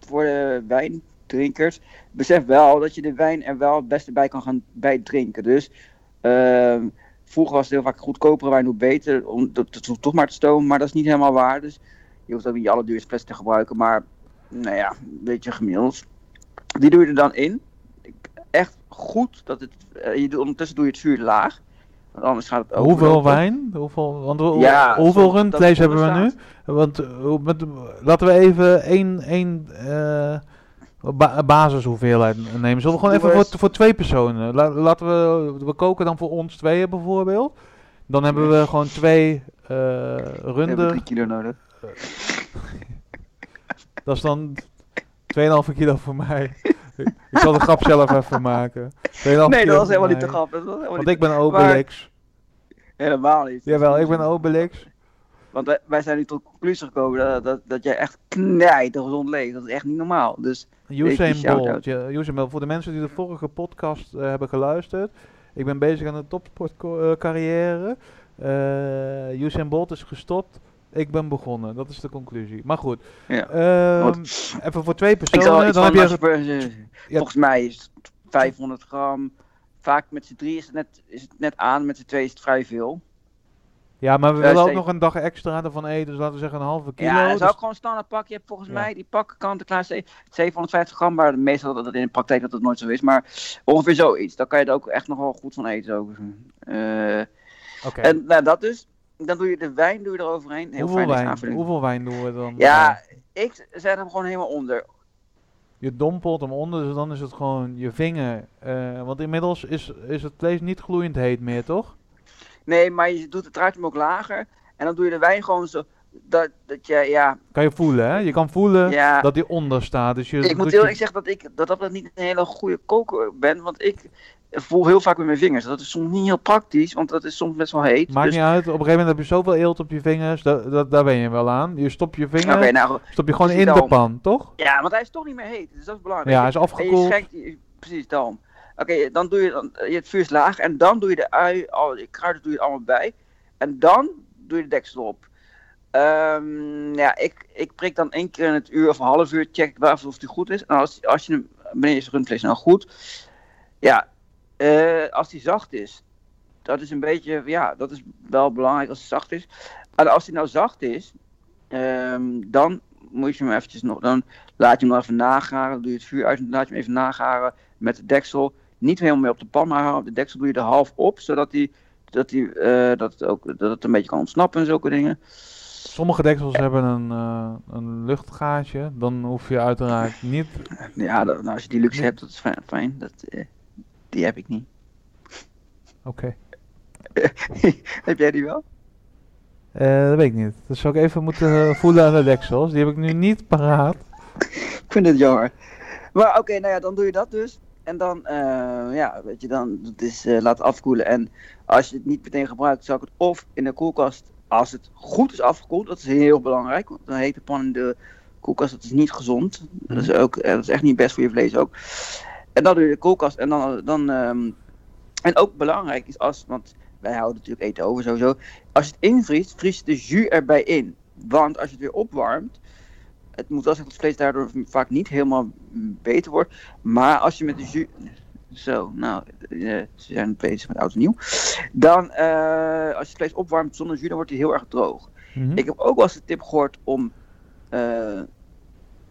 S4: voor de wijndrinkers, besef wel dat je de wijn er wel het beste bij kan gaan bij drinken. Dus ehm, vroeger was het heel vaak goedkopere wijn hoe beter, om dat, toch maar te stomen, maar dat is niet helemaal waar. Dus je hoeft ook niet alle duurste fles te gebruiken, maar nou ja, een beetje gemiddeld. Die doe je er dan in. Echt goed dat het, eh, je ondertussen doe je het vuur laag. Want anders gaat het
S3: Hoeveel
S4: overlopen.
S3: wijn? Hoeveel, want
S4: Ja,
S3: hoeveel rundvlees hebben we nu? Want met, laten we even één, één eh, ba- basishoeveelheid nemen. Zullen we gewoon even voor, voor twee personen? La- laten we, we koken dan voor ons tweeën bijvoorbeeld. Dan hebben we gewoon twee
S4: We hebben
S3: runden.
S4: drie kilo nodig.
S3: Dat is dan 2,5 kilo voor mij. [laughs] ik zal de grap zelf even maken. 2,5
S4: Nee, dat was helemaal niet te grappig. Dat was helemaal
S3: Want
S4: niet
S3: ik ben Obelix.
S4: Helemaal niet.
S3: Jawel, ik ben Obelix.
S4: Want wij, wij zijn nu tot de conclusie gekomen dat, dat, dat jij echt knijter gezond leeft. Dat is echt niet normaal. Dus
S3: Usain. Bolt. Usain Bolt. Voor de mensen die de vorige podcast eh, hebben geluisterd. Ik ben bezig aan een topsportcarrière. Eh Usain Bolt is gestopt Ik ben begonnen. Dat is de conclusie. Maar goed.
S4: Ja.
S3: Ehm, even voor twee personen. Dan heb je... Ja.
S4: Volgens mij is het 500 gram. Vaak met z'n drie is het, net, is het net aan, met z'n twee is het vrij veel.
S3: Ja, maar we willen ook nog een dag extra ervan eten. Dus laten we zeggen een halve kilo.
S4: Ja, dat is ook gewoon een standaard pak. Je hebt volgens
S3: Ja.
S4: mij die pakken kant en klaar ze- 750 gram, maar meestal dat het in de praktijk dat het nooit zo is. Maar ongeveer zoiets. Dan kan je er ook echt nog wel goed van eten. Ook. Eh,
S3: Oké.
S4: En nou, dat dus. Dan doe je de wijn doe je eroverheen. Heel
S3: Hoeveel
S4: fijn
S3: wijn, hoeveel wijn doen we dan?
S4: Ja, ik zet hem gewoon helemaal onder.
S3: Je dompelt hem onder, dus dan is het gewoon je vinger. eh, want inmiddels is, is het vlees niet gloeiend heet meer, toch?
S4: Nee, maar je doet het draait hem ook lager. En dan doe je de wijn gewoon zo. Dat, dat je, ja,
S3: Kan je voelen, hè? Je kan voelen
S4: ja.
S3: dat hij onder staat. Dus je
S4: ik moet heel
S3: je-
S4: eerlijk zeggen dat ik dat, dat niet een hele goede koker ben. Want ik voel heel vaak met mijn vingers. Dat is soms niet heel praktisch, want dat is soms best wel heet.
S3: Maakt
S4: dus,
S3: niet uit, op een gegeven moment heb je zoveel eelt op je vingers, da- da- daar ben je wel aan. Je stopt je vinger,
S4: nou,
S3: stop je gewoon in de pan, toch?
S4: ja, want hij is toch niet meer heet. Dus dat is belangrijk.
S3: Ja, hij is
S4: En je
S3: afgekoeld.
S4: schenkt, precies daarom. Oké, dan doe je, dan, je het vuur is laag en dan doe je de ui, al die kruiden doe je er allemaal bij. En dan doe je de deksel op. Ehm, ja, ik, ik prik dan één keer in het uur of een half uur, check even of die goed is. En als, als je hem, wanneer is rundvlees nou goed? Ja, eh, als die zacht is, dat is een beetje, ja, dat is wel belangrijk als het zacht is. En als die nou zacht is, ehm, dan moet je hem eventjes nog, dan laat je hem nog even nagaren. Dan doe je het vuur uit en laat je hem even nagaren met de deksel. Niet helemaal meer op de pan, maar op de deksel doe je er half op, zodat die, dat, die, eh, dat, het ook, dat het een beetje kan ontsnappen en zulke dingen.
S3: Sommige deksels hebben een, eh, een luchtgaatje. Dan hoef je uiteraard niet. [laughs]
S4: Ja, dat- nou, als je die luxe hebt, dat is fijn. fijn. Dat, die heb ik niet.
S3: Oké. [laughs]
S4: heb jij die wel?
S3: Eh, dat weet ik niet. Dat zou ik even moeten eh, voelen aan de deksels. Die heb ik nu niet paraat.
S4: Ik vind het jammer. Maar oké, nou ja, dan doe je dat dus. En dan, eh, ja, weet je, dan het is laten afkoelen. En als je het niet meteen gebruikt, zou ik het of in de koelkast, als het goed is afgekoeld, dat is heel belangrijk. Want een hete pan in de koelkast, dat is niet gezond. Dat is, ook, eh, dat is echt niet best voor je vlees ook. En dan doe je de koelkast en dan, dan ehm, en ook belangrijk is als, want wij houden natuurlijk eten over sowieso. Als je het invriest, vries je de jus erbij in. Want als je het weer opwarmt, het moet wel zeggen dat het vlees daardoor vaak niet helemaal beter wordt. Maar als je met de jus. Zo, nou, eh, ze zijn bezig met oud en nieuw. Dan, eh, als je het vlees opwarmt zonder jus, dan wordt hij heel erg droog.
S3: Mhm.
S4: Ik heb ook wel eens de tip gehoord om, eh,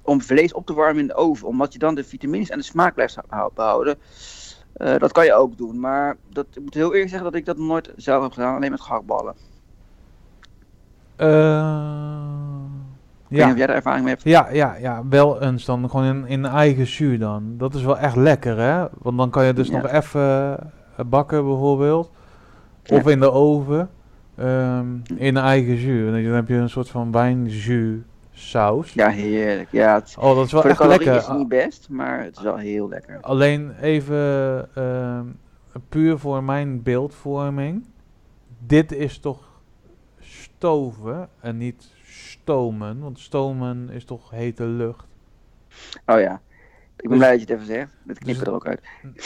S4: om vlees op te warmen in de oven. Omdat je dan de vitamines en de smaak blijft hou- behouden. Eh, dat kan je ook doen. Maar dat, ik moet heel eerlijk zeggen dat ik dat nooit zelf heb gedaan. Alleen met gehaktballen.
S3: Eh,
S4: niet
S3: ja.
S4: of jij daar ervaring mee hebt.
S3: Ja, ja, ja, wel eens dan gewoon in, in eigen zuur dan. Dat is wel echt lekker, hè? Want dan kan je dus
S4: Ja.
S3: nog even eh, bakken bijvoorbeeld. Of
S4: Ja.
S3: in de oven. ehm, in eigen zuur. En dan heb je een soort van wijnzuur saus.
S4: Ja, heerlijk. Ja, het,
S3: Oh, dat is wel echt lekker.
S4: is het niet best, maar het is wel heel lekker.
S3: Alleen even ehm, puur voor mijn beeldvorming. Dit is toch stoven en niet stomen. Want stomen is toch hete lucht.
S4: Oh ja. Ik ben
S3: Dus-
S4: blij dat je het even zegt. Dat
S3: dus-
S4: knippen er ook uit.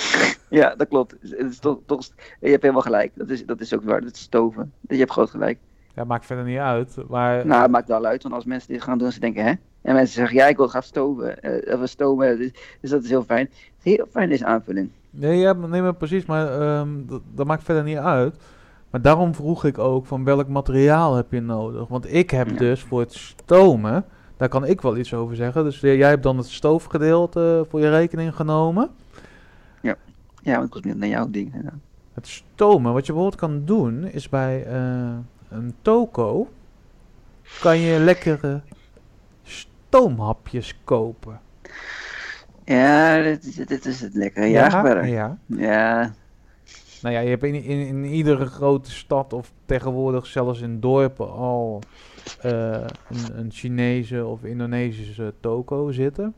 S4: [laughs] ja, dat klopt. Het is toch, toch, je hebt helemaal gelijk. Dat is, dat is ook waar. Dat is stoven. Je hebt groot gelijk.
S3: Ja, maakt verder niet uit. Maar
S4: Nou, het maakt wel uit. Want als mensen dit gaan doen, ze denken, hè? En mensen zeggen, ja, ik wil graag stoven. eh, of stomen. Dus, dus dat is heel fijn. Het is heel fijn, deze aanvulling.
S3: Nee, ja, nee, maar precies, maar ehm, dat, dat maakt verder niet uit. Maar daarom vroeg ik ook van welk materiaal heb je nodig? Want ik heb
S4: Ja.
S3: dus voor het stomen, daar kan ik wel iets over zeggen. Dus eh, jij hebt dan het stoofgedeelte voor je rekening genomen.
S4: Ja, want ik was meer naar jouw ding.
S3: Het stomen, wat je bijvoorbeeld kan doen, is bij eh, een toko, kan je lekkere stoomhapjes kopen.
S4: Ja, dit, is- dit is het lekkere. Ja, ga verder.
S3: ja.
S4: Ja,
S3: Nou ja, je hebt in, in, in iedere grote stad of tegenwoordig zelfs in dorpen al eh, een, een Chinese of Indonesische toko zitten.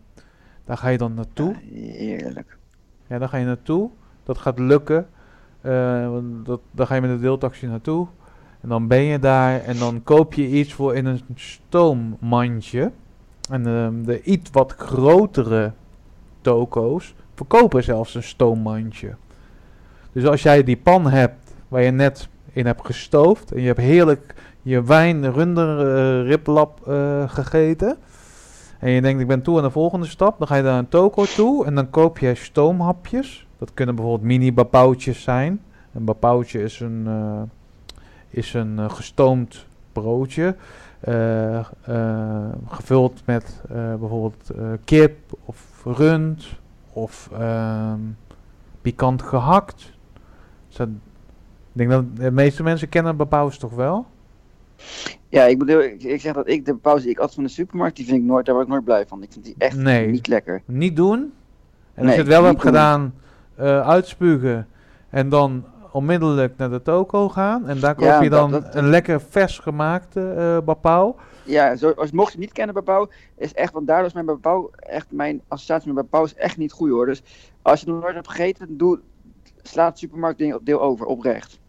S3: Daar ga je dan naartoe.
S4: Ja, heerlijk.
S3: Ja, daar ga je naartoe. Dat gaat lukken. Want dat, daar ga je met de deeltaxi naartoe. En dan ben je daar en dan koop je iets voor in een stoommandje. En ehm, de iets wat grotere toko's verkopen zelfs een stoommandje. Dus als jij die pan hebt waar je net in hebt gestoofd en je hebt heerlijk je wijn runder eh, eh, gegeten. En je denkt, ik ben toe aan de volgende stap. Dan ga je naar een toko toe en dan koop je stoomhapjes. Dat kunnen bijvoorbeeld mini bapauwtjes zijn. Een bapauwtje is een, eh, is een eh, gestoomd broodje. eh, eh, gevuld met bijvoorbeeld kip of rund of ehm, pikant gehakt. Dus dat- ik denk dat de meeste mensen kennen bapauws toch wel?
S4: Ja, ik bedoel, ik, ik zeg dat ik de pauze die ik at van de supermarkt, die vind ik nooit, daar word ik nooit blij van. Ik vind die echt
S3: Nee.
S4: niet lekker.
S3: Niet doen. En als
S4: Nee,
S3: je het wel hebt gedaan, eh, uitspugen en dan onmiddellijk naar de toko gaan. En daar koop
S4: Ja,
S3: je dan
S4: dat- dat-
S3: een lekker vers gemaakte bapauw.
S4: Ja, zo, als, mocht je niet kennen bij Pauw, is echt, want daardoor is mijn bij Pauw, echt mijn associatie met bij Pauw is echt niet goed hoor. Dus als je het nog nooit hebt gegeten, doe, sla het supermarktdeel deel over, oprecht.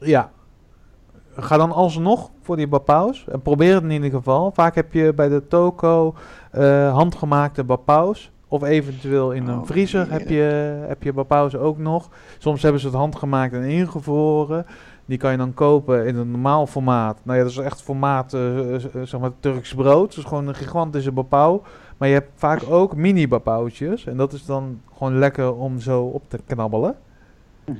S3: Ja. Ga dan alsnog voor die bapauws. En probeer het in ieder geval. Vaak heb je bij de toko eh, handgemaakte bapauws. Of eventueel in een
S4: Oh,
S3: vriezer heb je, heb je bapauws ook nog. Soms hebben ze het handgemaakt en ingevroren. Die kan je dan kopen in een normaal formaat. Nou ja, dat is echt formaat, eh, eh, zeg maar, Turks brood. Dus gewoon een gigantische bapauw. Maar je hebt vaak ook mini bapauwtjes. En dat is dan gewoon lekker om zo op te knabbelen.
S4: Mhm.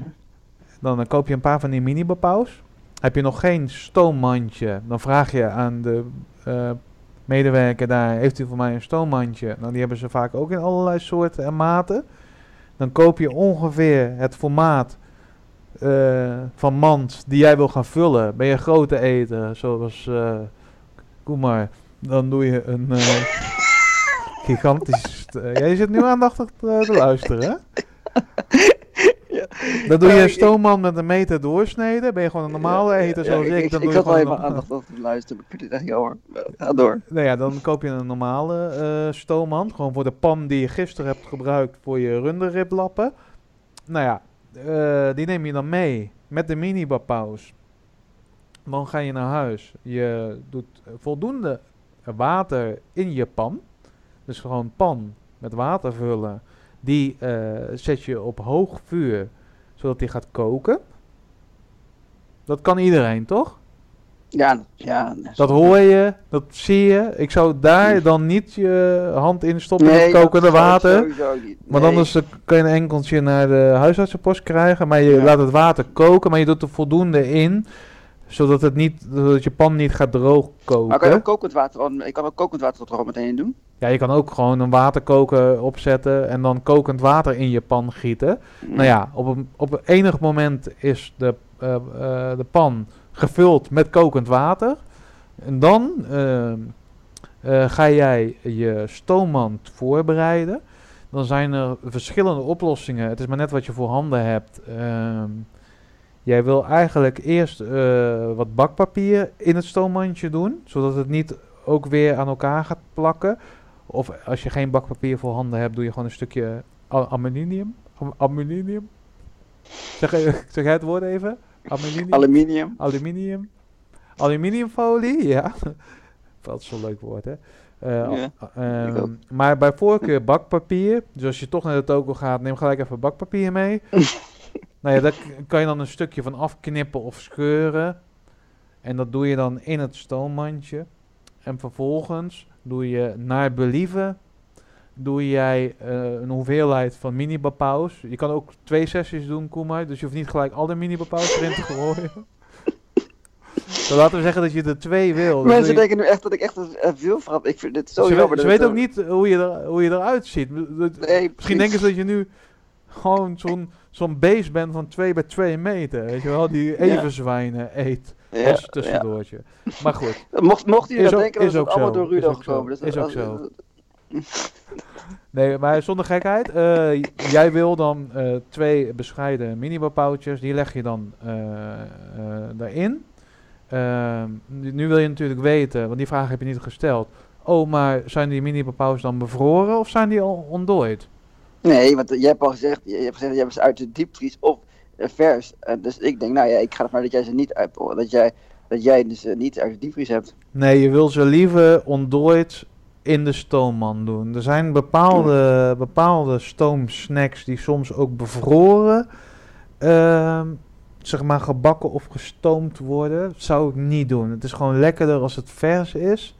S3: Dan eh, koop je een paar van die mini bapauws. Heb je nog geen stoommandje, dan vraag je aan de eh, medewerker daar, heeft u voor mij een stoommandje? Nou, die hebben ze vaak ook in allerlei soorten en maten. Dan koop je ongeveer het formaat eh, van mand die jij wil gaan vullen. Ben je grote eter, zoals eh Koen maar, dan doe je een eh, [laughs] gigantisch... jij zit nu aandachtig te, te luisteren, hè? [laughs]
S4: Ja.
S3: Dan doe je
S4: Ja,
S3: een stoomman met een meter doorsneden. Ben je gewoon een normale
S4: ja,
S3: zoals
S4: ik,
S3: ik, dan
S4: ik
S3: doe je
S4: zat
S3: gewoon
S4: even aandacht te luisteren, maar ik vind het echt jammer. Ga door.
S3: Nou ja, dan koop je een normale eh stoomman. Gewoon voor de pan die je gisteren hebt gebruikt voor je runderriblappen. Nou ja, eh, die neem je dan mee met de mini bapauws. Dan ga je naar huis. Je doet voldoende water in je pan. Dus gewoon pan met water vullen. Die eh, zet je op hoog vuur, zodat die gaat koken. Dat kan iedereen, toch?
S4: Ja, ja.
S3: Dat hoor je, dat zie je. Ik zou daar dan niet je hand in stoppen in
S4: Nee,
S3: het
S4: dat
S3: kokende water.
S4: niet.
S3: Want
S4: Nee.
S3: anders eh, kan je een enkeltje naar de huisartsenpost krijgen. Maar je
S4: Ja.
S3: laat het water koken, maar je doet er voldoende in. Zodat, het niet, zodat je pan niet gaat droog koken.
S4: Maar kan je ook kokend water, ik kan ook kokend water er al meteen in doen?
S3: Ja, je kan ook gewoon een waterkoker opzetten en dan kokend water in je pan gieten. Nou ja, op een, op enig moment is de, eh, eh, de pan gevuld met kokend water. En dan eh, ga jij je stoommand voorbereiden. Dan zijn er verschillende oplossingen. Het is maar net wat je voor handen hebt. Ehm, jij wil eigenlijk eerst wat bakpapier in het stoommandje doen, zodat het niet ook weer aan elkaar gaat plakken. Of als je geen bakpapier voor handen hebt, doe je gewoon een stukje aluminium. Aluminium? Zeg, [laughs] zeg jij het woord even? Aluminium?
S4: Aluminium.
S3: Aluminium. Aluminiumfolie, [laughs] ja. Dat is zo'n leuk woord, hè? Eh,
S4: Ja,
S3: ehm, maar bij voorkeur bakpapier. Dus als je toch naar de toko gaat, neem gelijk even bakpapier mee. [laughs] nou ja, daar kan je dan een stukje van afknippen of scheuren. En dat doe je dan in het stoommandje. En vervolgens doe je naar believen doe jij eh, een hoeveelheid van mini bapauws. Je kan ook twee sessies doen, Koemai. Dus je hoeft niet gelijk alle mini bapauws erin te gooien. Dan [laughs] laten we zeggen dat je er twee wil.
S4: Mensen denken nu echt dat ik echt een, verhaal. Ik vind dit zo
S3: ze,
S4: jammer.
S3: we-
S4: dat
S3: ze weten ook
S4: zo-
S3: niet hoe je, er, hoe je eruit ziet.
S4: Nee,
S3: Misschien denken ze dat je nu gewoon zo'n zo'n beest bent van 2 bij 2 meter. Weet je wel, die everzwijnen eet.
S4: Ja,
S3: als tussendoortje. Maar goed. [laughs]
S4: Mocht, mocht jullie
S3: Is
S4: dat
S3: ook-
S4: denken, dan
S3: is
S4: het
S3: ook
S4: allemaal
S3: zo.
S4: door Rudo
S3: Is ook zo.
S4: gekomen. Dus
S3: Is
S4: dat-
S3: ook zo.
S4: dat- [laughs]
S3: nee, maar zonder gekheid. eh, jij wil dan eh, twee bescheiden mini-bapauwtjes. Die leg je dan eh, eh, daarin. Ehm, nu, wil je natuurlijk weten, want die vraag heb je niet gesteld. Oh, maar zijn die mini-bapauws dan bevroren of zijn die al ontdooid?
S4: Nee, want jij hebt al gezegd, je hebt gezegd, je hebt ze uit de diepvries of vers. Eh, dus ik denk, nou ja, ik ga ervan dat jij ze niet uit, dat jij, dat jij dus eh, niet uit de diepvries hebt.
S3: Nee, je wil ze liever ontdooid in de stoomman doen. Er zijn bepaalde, bepaalde stoomsnacks die soms ook bevroren ehm, zeg maar gebakken of gestoomd worden, zou ik niet doen. Het is gewoon lekkerder als het vers is.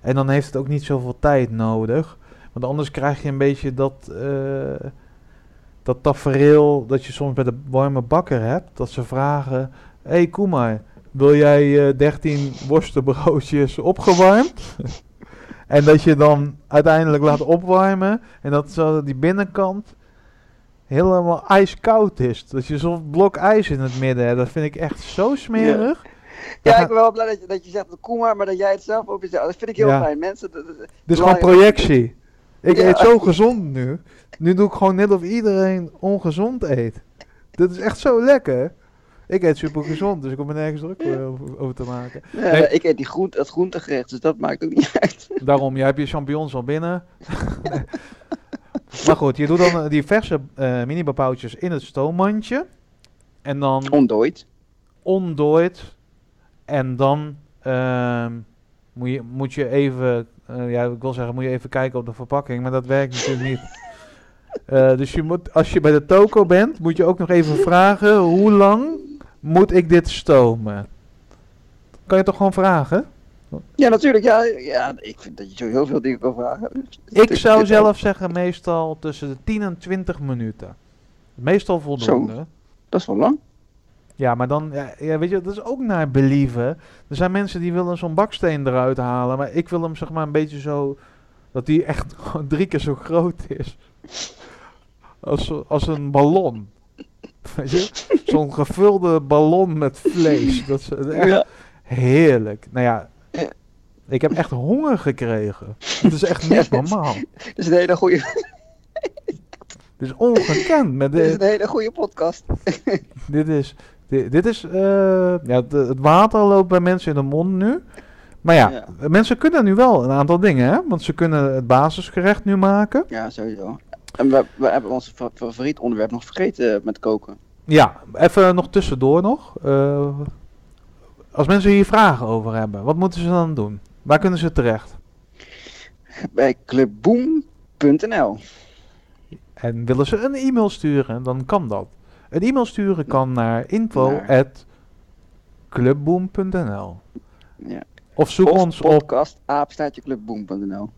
S3: En dan heeft het ook niet zoveel tijd nodig. Want anders krijg je een beetje dat, eh dat tafereel dat je soms bij de warme bakker hebt. Dat ze vragen, hé hey, Koemar, wil jij eh 13 worstenbroodjes opgewarmd? [laughs] en dat je dan uiteindelijk laat opwarmen. En dat zo die binnenkant helemaal ijskoud is. Dat je zo'n blok ijs in het midden hebt. Dat vind ik echt zo smerig.
S4: Ja, ik ben wel blij dat je, dat je zegt, kom maar, maar dat jij het zelf ook zegt. Dat vind ik heel
S3: Ja.
S4: fijn. Mensen, dat, dat-
S3: is gewoon projectie. Ik
S4: Ja.
S3: eet zo gezond nu. Nu doe ik gewoon net of iedereen ongezond eet. Dit is echt zo lekker. Ik eet super gezond, dus ik kom er nergens druk over, te maken.
S4: Ja,
S3: Nee.
S4: Ik eet die groente, het groentegerecht, dus dat maakt ook niet [laughs] uit.
S3: Daarom, jij hebt je champignons al binnen. [laughs] maar goed, je doet dan eh, die verse eh mini bepautjes in het stoommandje. En dan
S4: Ontdooid.
S3: ondooid. En dan ehm, moet, je, moet je even, eh, ja, ik wil zeggen, moet je even kijken op de verpakking, maar dat werkt natuurlijk niet. [laughs] Eh, dus je moet, als je bij de toko bent, moet je ook nog even [laughs] vragen, hoe lang moet ik dit stomen? Kan je toch gewoon vragen?
S4: Ja, natuurlijk. Ja, ja, ik vind dat je zo heel veel dingen kan vragen.
S3: Ik zou zelf zeggen meestal tussen de 10 en 20 minuten. Meestal voldoende.
S4: Dat is wel lang.
S3: Ja, maar dan, ja, ja, weet je, dat is ook naar believen. Er zijn mensen die willen zo'n baksteen eruit halen, maar ik wil hem zeg maar een beetje zo, dat die echt [laughs] drie keer zo groot is. Als, als een ballon. Weet je? Zo'n gevulde ballon met vlees. Dat is echt
S4: Ja.
S3: heerlijk. Nou ja, ik heb echt honger gekregen. Het is echt niet [laughs] normaal.
S4: Dit is een hele goede,
S3: Het is ongekend. Met
S4: dit is
S3: de,
S4: een hele goede podcast.
S3: dit is, dit, dit is, eh, ja, het water loopt bij mensen in de mond nu. Maar ja,
S4: Ja.
S3: mensen kunnen nu wel een aantal dingen, hè? Want ze kunnen het basisgerecht nu maken.
S4: Ja, sowieso. En we, we hebben ons fa- favoriet onderwerp nog vergeten met koken.
S3: Ja, even nog tussendoor nog. Eh, als mensen hier vragen over hebben, wat moeten ze dan doen? Waar kunnen ze terecht?
S4: Bij clubboom.nl.
S3: En willen ze een e-mail sturen, dan kan dat. Een e-mail sturen kan naar info@clubboom.nl.
S4: Ja.
S3: Of zoek
S4: Of
S3: ons op,
S4: podcast, apenstaartje clubboom.nl.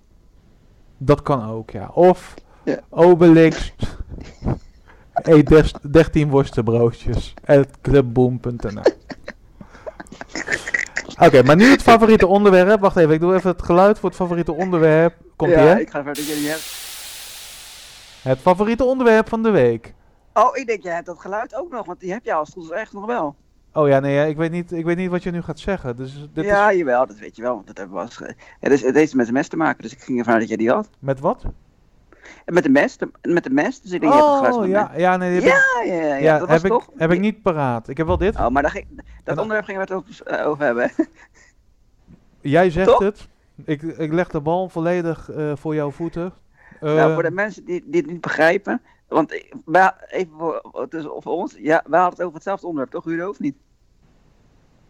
S3: dat kan ook, ja. Of
S4: Ja.
S3: Obelix, [laughs] eet des- 13 worstenbroodjes, at clubboom.nl. Oké, maar nu het favoriete onderwerp. Wacht even, ik doe even het geluid voor het favoriete onderwerp. Komt
S4: ja,
S3: hè?
S4: ik ga verder. Jullie hebben...
S3: Het favoriete onderwerp van de week.
S4: Oh, ik denk, jij hebt dat geluid ook nog, want die heb je als het goed is echt nog wel.
S3: Oh ja, nee, ja, ik weet niet, ik weet niet wat je nu gaat zeggen. Dus dit
S4: ja,
S3: is
S4: jawel, dat weet je wel, want dat hebben we als... Ja, dus, het heeft met de mest te maken, dus ik ging ervan uit dat jij die had.
S3: met wat?
S4: Met de mest, de- met de mest, dus ik denk, je hebt het geluid
S3: Oh
S4: de
S3: ja, ja, nee,
S4: Ja, ja, ja,
S3: ja,
S4: dat was
S3: heb, ik,
S4: toch?
S3: heb ik niet paraat. Ik heb wel dit.
S4: Oh, maar ging, dat
S3: dan-
S4: onderwerp gingen we het over, eh, over hebben. [laughs]
S3: Jij zegt
S4: Toch?
S3: het. Ik, ik leg de bal volledig eh, voor jouw voeten.
S4: nou,
S3: Eh,
S4: voor de mensen die, die het niet begrijpen, want wij, even voor, tussen, voor ons, ja, wij hadden het over hetzelfde onderwerp, toch Rudo, of niet?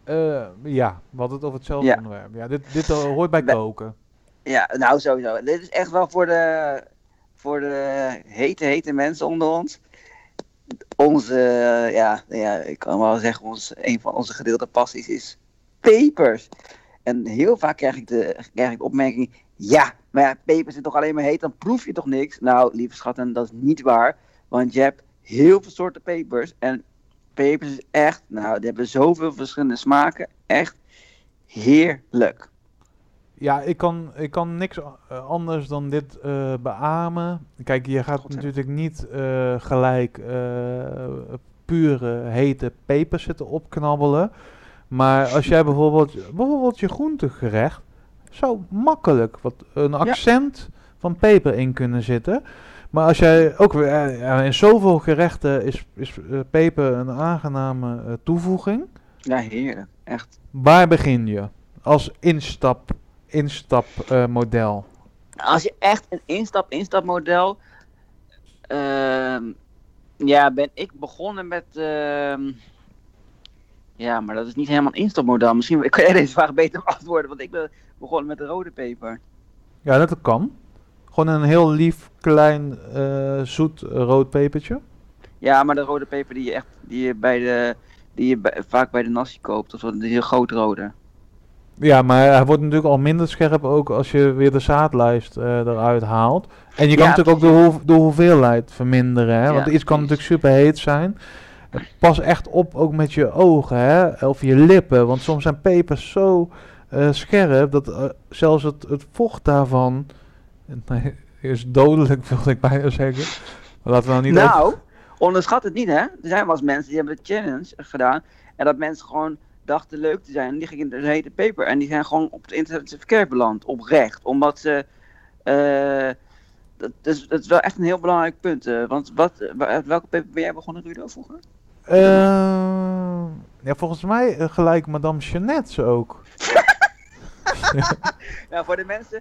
S3: eh, ja, we hadden het over hetzelfde
S4: Ja.
S3: onderwerp. Ja, dit, dit eh, hoort bij [laughs]
S4: We-
S3: koken.
S4: Ja, nou sowieso. Dit is echt wel voor de, voor de hete, hete mensen onder ons. Onze, eh, ja, ja, ik kan wel zeggen, ons, een van onze gedeelde passies is pepers. En heel vaak krijg ik de, krijg ik de opmerking, ja, maar ja, pepers zijn toch alleen maar heet, dan proef je toch niks? Nou, lieve schatten, dat is niet waar. Want je hebt heel veel soorten pepers. En pepers is echt, nou, die hebben zoveel verschillende smaken. Echt heerlijk.
S3: Ja, ik kan, ik kan niks eh, anders dan dit eh beamen. Kijk, je gaat natuurlijk niet eh, gelijk eh, pure hete pepers zitten opknabbelen. Maar [laughs] als jij bijvoorbeeld, bijvoorbeeld je groentegerecht, zou makkelijk wat, een accent van peper in kunnen zitten. Maar als jij ook weer, eh, in zoveel gerechten is, is eh, peper een aangename eh, toevoeging.
S4: Ja, heerlijk. Echt.
S3: Waar begin je als instap, instapmodel?
S4: Als je echt een instap-instapmodel. ehm ja, ben ik begonnen met. ehm, ja, maar dat is niet helemaal een instapmodel. Misschien kan jij deze vraag beter beantwoorden, want ik ben begonnen met de rode peper.
S3: Ja, dat kan. Gewoon een heel lief, klein, eh, zoet rood pepertje.
S4: Ja, maar de rode peper die je echt die je bij de die je bij- vaak bij de nasi koopt. Of die heel groot rode.
S3: Ja, maar hij wordt natuurlijk al minder scherp ook als je weer de zaadlijst eh, eruit haalt. En je kan
S4: Ja,
S3: natuurlijk ook de, hoe- de hoeveelheid verminderen, hè?
S4: Ja,
S3: want iets kan
S4: precies.
S3: natuurlijk super heet zijn. Pas echt op ook met je ogen, hè? Of je lippen, want soms zijn pepers zo scherp dat eh, zelfs het, het vocht daarvan [laughs] nee, is dodelijk, wilde ik bijna zeggen. Maar laten we nou niet
S4: nou, onderschat het niet hè. Er zijn wel eens mensen die hebben de challenge gedaan. En dat mensen gewoon dachten leuk te zijn. En die gingen in de hete peper. En die zijn gewoon op het internet verkeerd beland. Oprecht. Omdat ze... eh, dat, is, dat is wel echt een heel belangrijk punt. eh, want wat, eh, wa- uit welke peper ben jij begonnen, Rudo, vroeger?
S3: Eh, ja, volgens mij eh, gelijk Madame Jeannette ook. [laughs] [laughs]
S4: Nou, voor de mensen,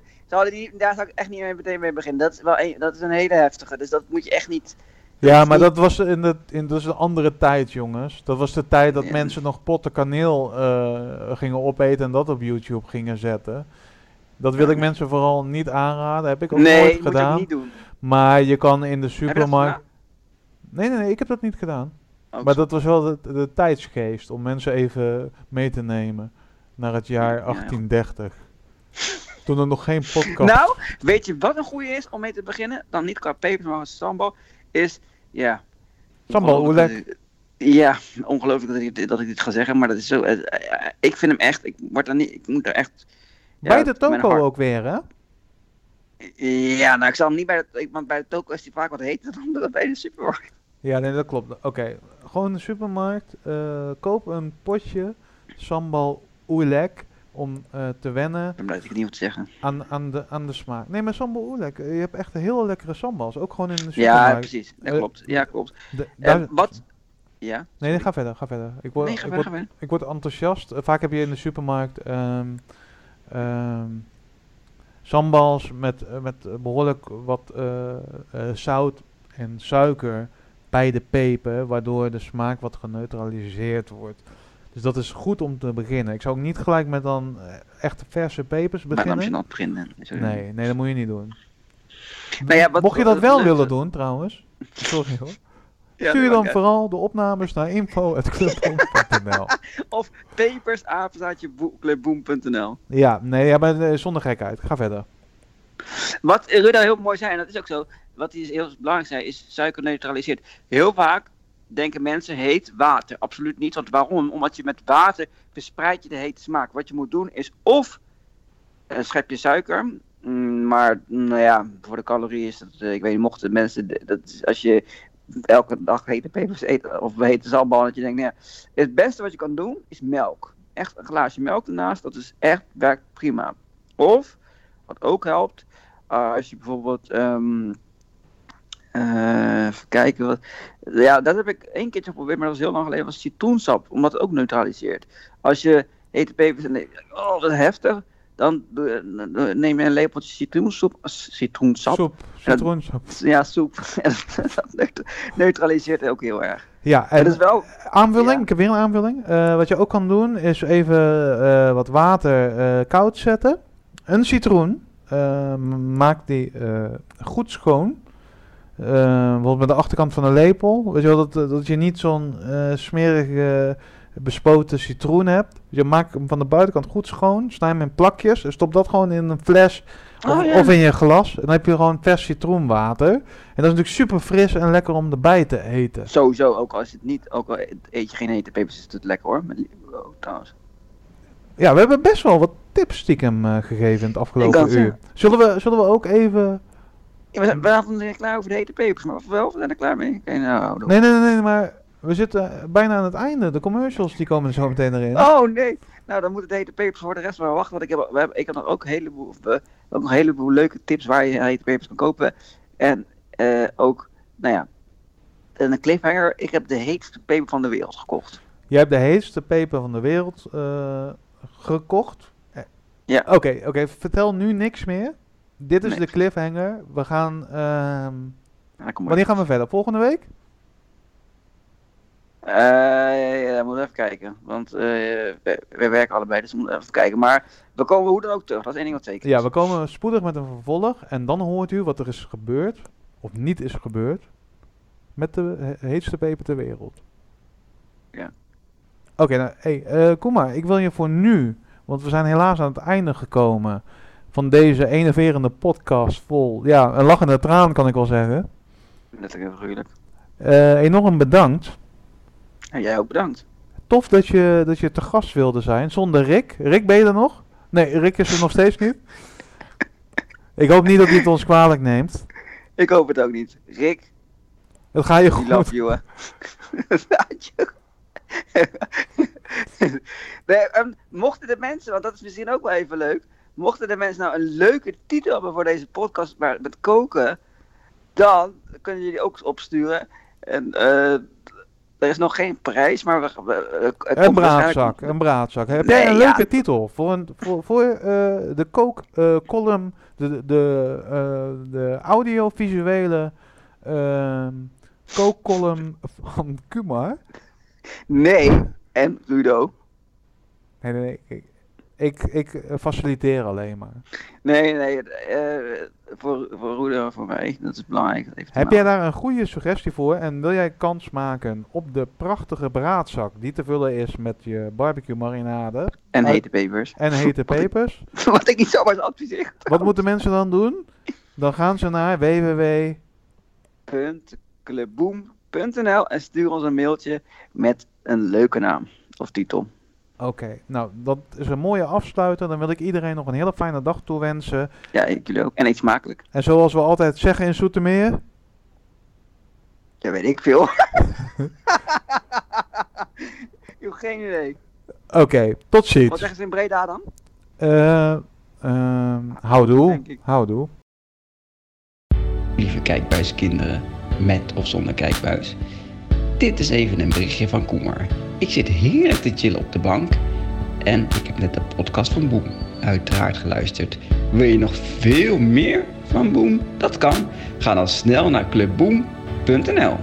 S4: die, daar zou ik echt niet mee meteen mee beginnen. Dat is wel een, dat is een hele heftige, dus dat moet je echt niet.
S3: Ja, maar
S4: niet-
S3: dat was in de, in, dat is een andere tijd, jongens. Dat was de tijd dat
S4: Ja.
S3: mensen nog potten kaneel eh, gingen opeten en dat op YouTube gingen zetten. Dat wil ik mensen vooral niet aanraden. Heb ik ook
S4: nee,
S3: nooit gedaan.
S4: ook niet doen.
S3: Maar je kan in de supermarkt. Nee, nee, nee, ik heb dat niet gedaan.
S4: Oh,
S3: Maar dat was wel de, de tijdsgeest om mensen even mee te nemen naar het jaar
S4: Ja, ja.
S3: 1830. Toen er nog geen podcast. [laughs]
S4: Nou, weet je wat een goede is om mee te beginnen? Dan niet qua pepers, maar sambal. Is, ja.
S3: Sambal
S4: dat ik- Ja, ongelooflijk dat ik, dit- dat ik dit ga zeggen, maar dat is zo. eh, eh, ik vind hem echt, ik word er niet, ik moet er echt. ja,
S3: Bij de toko
S4: hart-
S3: ook weer, hè?
S4: Ja, nou, ik zal hem niet bij de, ik- want bij de toko is hij vaak wat heter dan bij de supermarkt.
S3: Ja, nee, dat klopt. Oké, gewoon in de supermarkt. eh, koop een potje sambal oelek om eh, te wennen
S4: Ik ben blij dat ik niet te zeggen.
S3: aan, aan, de, aan de smaak. Nee, maar sambal oelek, eh, je hebt echt heel lekkere sambals. Ook gewoon in de
S4: Ja,
S3: supermarkt.
S4: precies. Dat
S3: Eh,
S4: klopt. Ja, klopt.
S3: De-
S4: En
S3: daar-
S4: wat? Ja.
S3: Nee, nee, ga verder, ga verder. Ik word,
S4: Nee, ga
S3: ik
S4: verder,
S3: word, ik enthousiast. Vaak heb je in de supermarkt ehm, ehm, sambals met, met eh, behoorlijk wat zout en suiker bij de peper, waardoor de smaak wat geneutraliseerd wordt. Dus dat is goed om te beginnen. Ik zou ook niet gelijk met dan eh, echte verse pepers
S4: Maar dan
S3: beginnen.
S4: beginnen.
S3: Nee, nee, dat moet je niet doen.
S4: Nou ja, wat-
S3: Mocht je dat
S4: wat
S3: wel willen doen, trouwens. [laughs] Sorry hoor.
S4: Ja,
S3: Stuur dan vooral de opnames naar info.clubhond.nl.
S4: uit. [laughs] Of pepersapenstaatje.clubboom.nl
S3: Ja, nee, ja, maar eh, zonder gekheid. Ga verder.
S4: Wat Ruda heel mooi zei, en dat is ook zo, wat hij heel belangrijk zei, is suiker neutraliseert. Heel vaak denken mensen heet water. Absoluut niet, want waarom? Omdat je met water verspreid je de hete smaak. Wat je moet doen is of een schepje suiker, mm, maar nou ja, voor de calorieën is dat, eh, ik weet niet, mochten mensen, dat, als je elke dag hete pepers eet, of hete sambal, dat je denkt, nou het beste wat je kan doen is melk. Echt een glaasje melk ernaast, dat is echt, werkt prima. Of, wat ook helpt, als je bijvoorbeeld. ehm, eh, even kijken. Wat, ja, dat heb ik één keertje geprobeerd, maar dat was heel lang geleden. was citroensap, omdat het ook neutraliseert. Als je hete pepers en oh wat heftig. Dan dan neem je een lepeltje citroensoep, citroensap.
S3: Soep, citroensoep.
S4: Ja, soep. [laughs] En dat neut- neutraliseert ook heel erg.
S3: Ja, en
S4: is wel.
S3: aanvulling,
S4: ja.
S3: ik heb weer een aanvulling. Eh, wat je ook kan doen is even eh, wat water eh, koud zetten. Een citroen. eh, maak die eh, goed schoon. Eh, bijvoorbeeld met de achterkant van een lepel. Weet je wel, dat, dat je niet zo'n eh smerige bespoten citroen hebt. Dus je maakt hem van de buitenkant goed schoon. Snij hem in plakjes. En stop dat gewoon in een fles of,
S4: Oh, ja.
S3: of in je glas. En dan heb je gewoon vers citroenwater. En dat is natuurlijk super fris en lekker om erbij te eten.
S4: Sowieso, ook als het niet, ook al eet je geen hete pepers, is het lekker hoor. Met, oh, trouwens.
S3: Ja, we hebben best wel wat tips stiekem eh, gegeven in het afgelopen uur. Zullen we, zullen we ook even...
S4: We zijn, we nog niet klaar over de hete pepers, maar wel, we zijn er klaar mee. Nou.
S3: Nee, nee, nee, nee, maar we zitten bijna aan het einde. De commercials die komen er zo meteen erin.
S4: Oh nee, nou dan moet het hete pepers voor de rest maar wachten. Want ik heb, we hebben, ik heb nog ook een heleboel, ook nog een heleboel leuke tips waar je hete pepers kan kopen. En eh, ook, nou ja, een cliffhanger. Ik heb de heetste peper van de wereld gekocht.
S3: Jij hebt de heetste peper van de wereld eh, gekocht.
S4: Ja.
S3: Oké, oké, vertel nu niks meer. Dit is
S4: Nee.
S3: de cliffhanger. We gaan... ehm,
S4: maar.
S3: wanneer gaan we verder? Volgende week?
S4: Eh, ja, moeten we even kijken. Want eh, we, we werken allebei, dus we moeten even kijken. Maar we komen hoe dan ook terug. Dat is één ding wat zeker is.
S3: Ja, we komen spoedig met een vervolg. En dan hoort u wat er is gebeurd. Of niet is gebeurd. Met de he- heetste peper ter wereld. Oké, nou, hey, eh, kom maar. Ik wil je voor nu, want we zijn helaas aan het einde gekomen van deze enerverende podcast vol, ja, een lachende traan kan ik wel zeggen.
S4: Letterlijk en figuurlijk.
S3: Eh, enorm bedankt.
S4: En jij ook bedankt.
S3: Tof dat je, dat je te gast wilde zijn, zonder Rick. Rick, ben je er nog? Nee, Rick is er nog steeds niet. Ik hoop niet dat hij het ons kwalijk neemt.
S4: Ik hoop het ook niet. Rick,
S3: Het ga je
S4: we love
S3: goed.
S4: you. hè. nee, mochten de mensen, want dat is misschien ook wel even leuk. Mochten de mensen nou een leuke titel hebben voor deze podcast maar met koken, dan kunnen jullie ook opsturen. En eh, er is nog geen prijs, maar we, we, eh, het komt
S3: Een braadzak, een braadzak. Heb
S4: Nee,
S3: jij een
S4: ja.
S3: leuke titel voor, een, voor, voor eh, de kookcolumn, de, de, de, eh, de audiovisuele ehm kookcolumn van Kumar?
S4: Nee, en Rudo.
S3: Nee, nee, nee. Ik, ik, eh, faciliteer alleen maar.
S4: Nee, nee, eh, voor, voor en voor mij. Dat is belangrijk. dat
S3: Heb jij daar een goede suggestie voor en wil jij kans maken op de prachtige braadzak die te vullen is met je barbecue marinade
S4: En hete pepers.
S3: en hete [laughs] pepers? [laughs]
S4: Wat ik niet zomaar eens adviseer.
S3: Wat moeten mensen dan doen? Dan gaan ze naar www.
S4: clubboom.nl en stuur ons een mailtje met een leuke naam of titel.
S3: Oké, nou dat is een mooie afsluiter. Dan wil ik iedereen nog een hele fijne dag toewensen.
S4: Ja, ik jullie ook. En eet smakelijk.
S3: En zoals we altijd zeggen in Zoetermeer.
S4: Ja, weet ik veel. [laughs] ik heb geen idee.
S3: Oké, tot
S4: Wat
S3: ziens.
S4: zeggen ze in Breda dan?
S3: Eh ehm houdoe. Houdoe.
S2: Lieve kijkbuiskinderen, met of zonder kijkbuis. Dit is even een berichtje van Koemer. Ik zit heerlijk te chillen op de bank en ik heb net de podcast van Boem uiteraard geluisterd. Wil je nog veel meer van Boem? Dat kan. Ga dan snel naar clubboem.nl.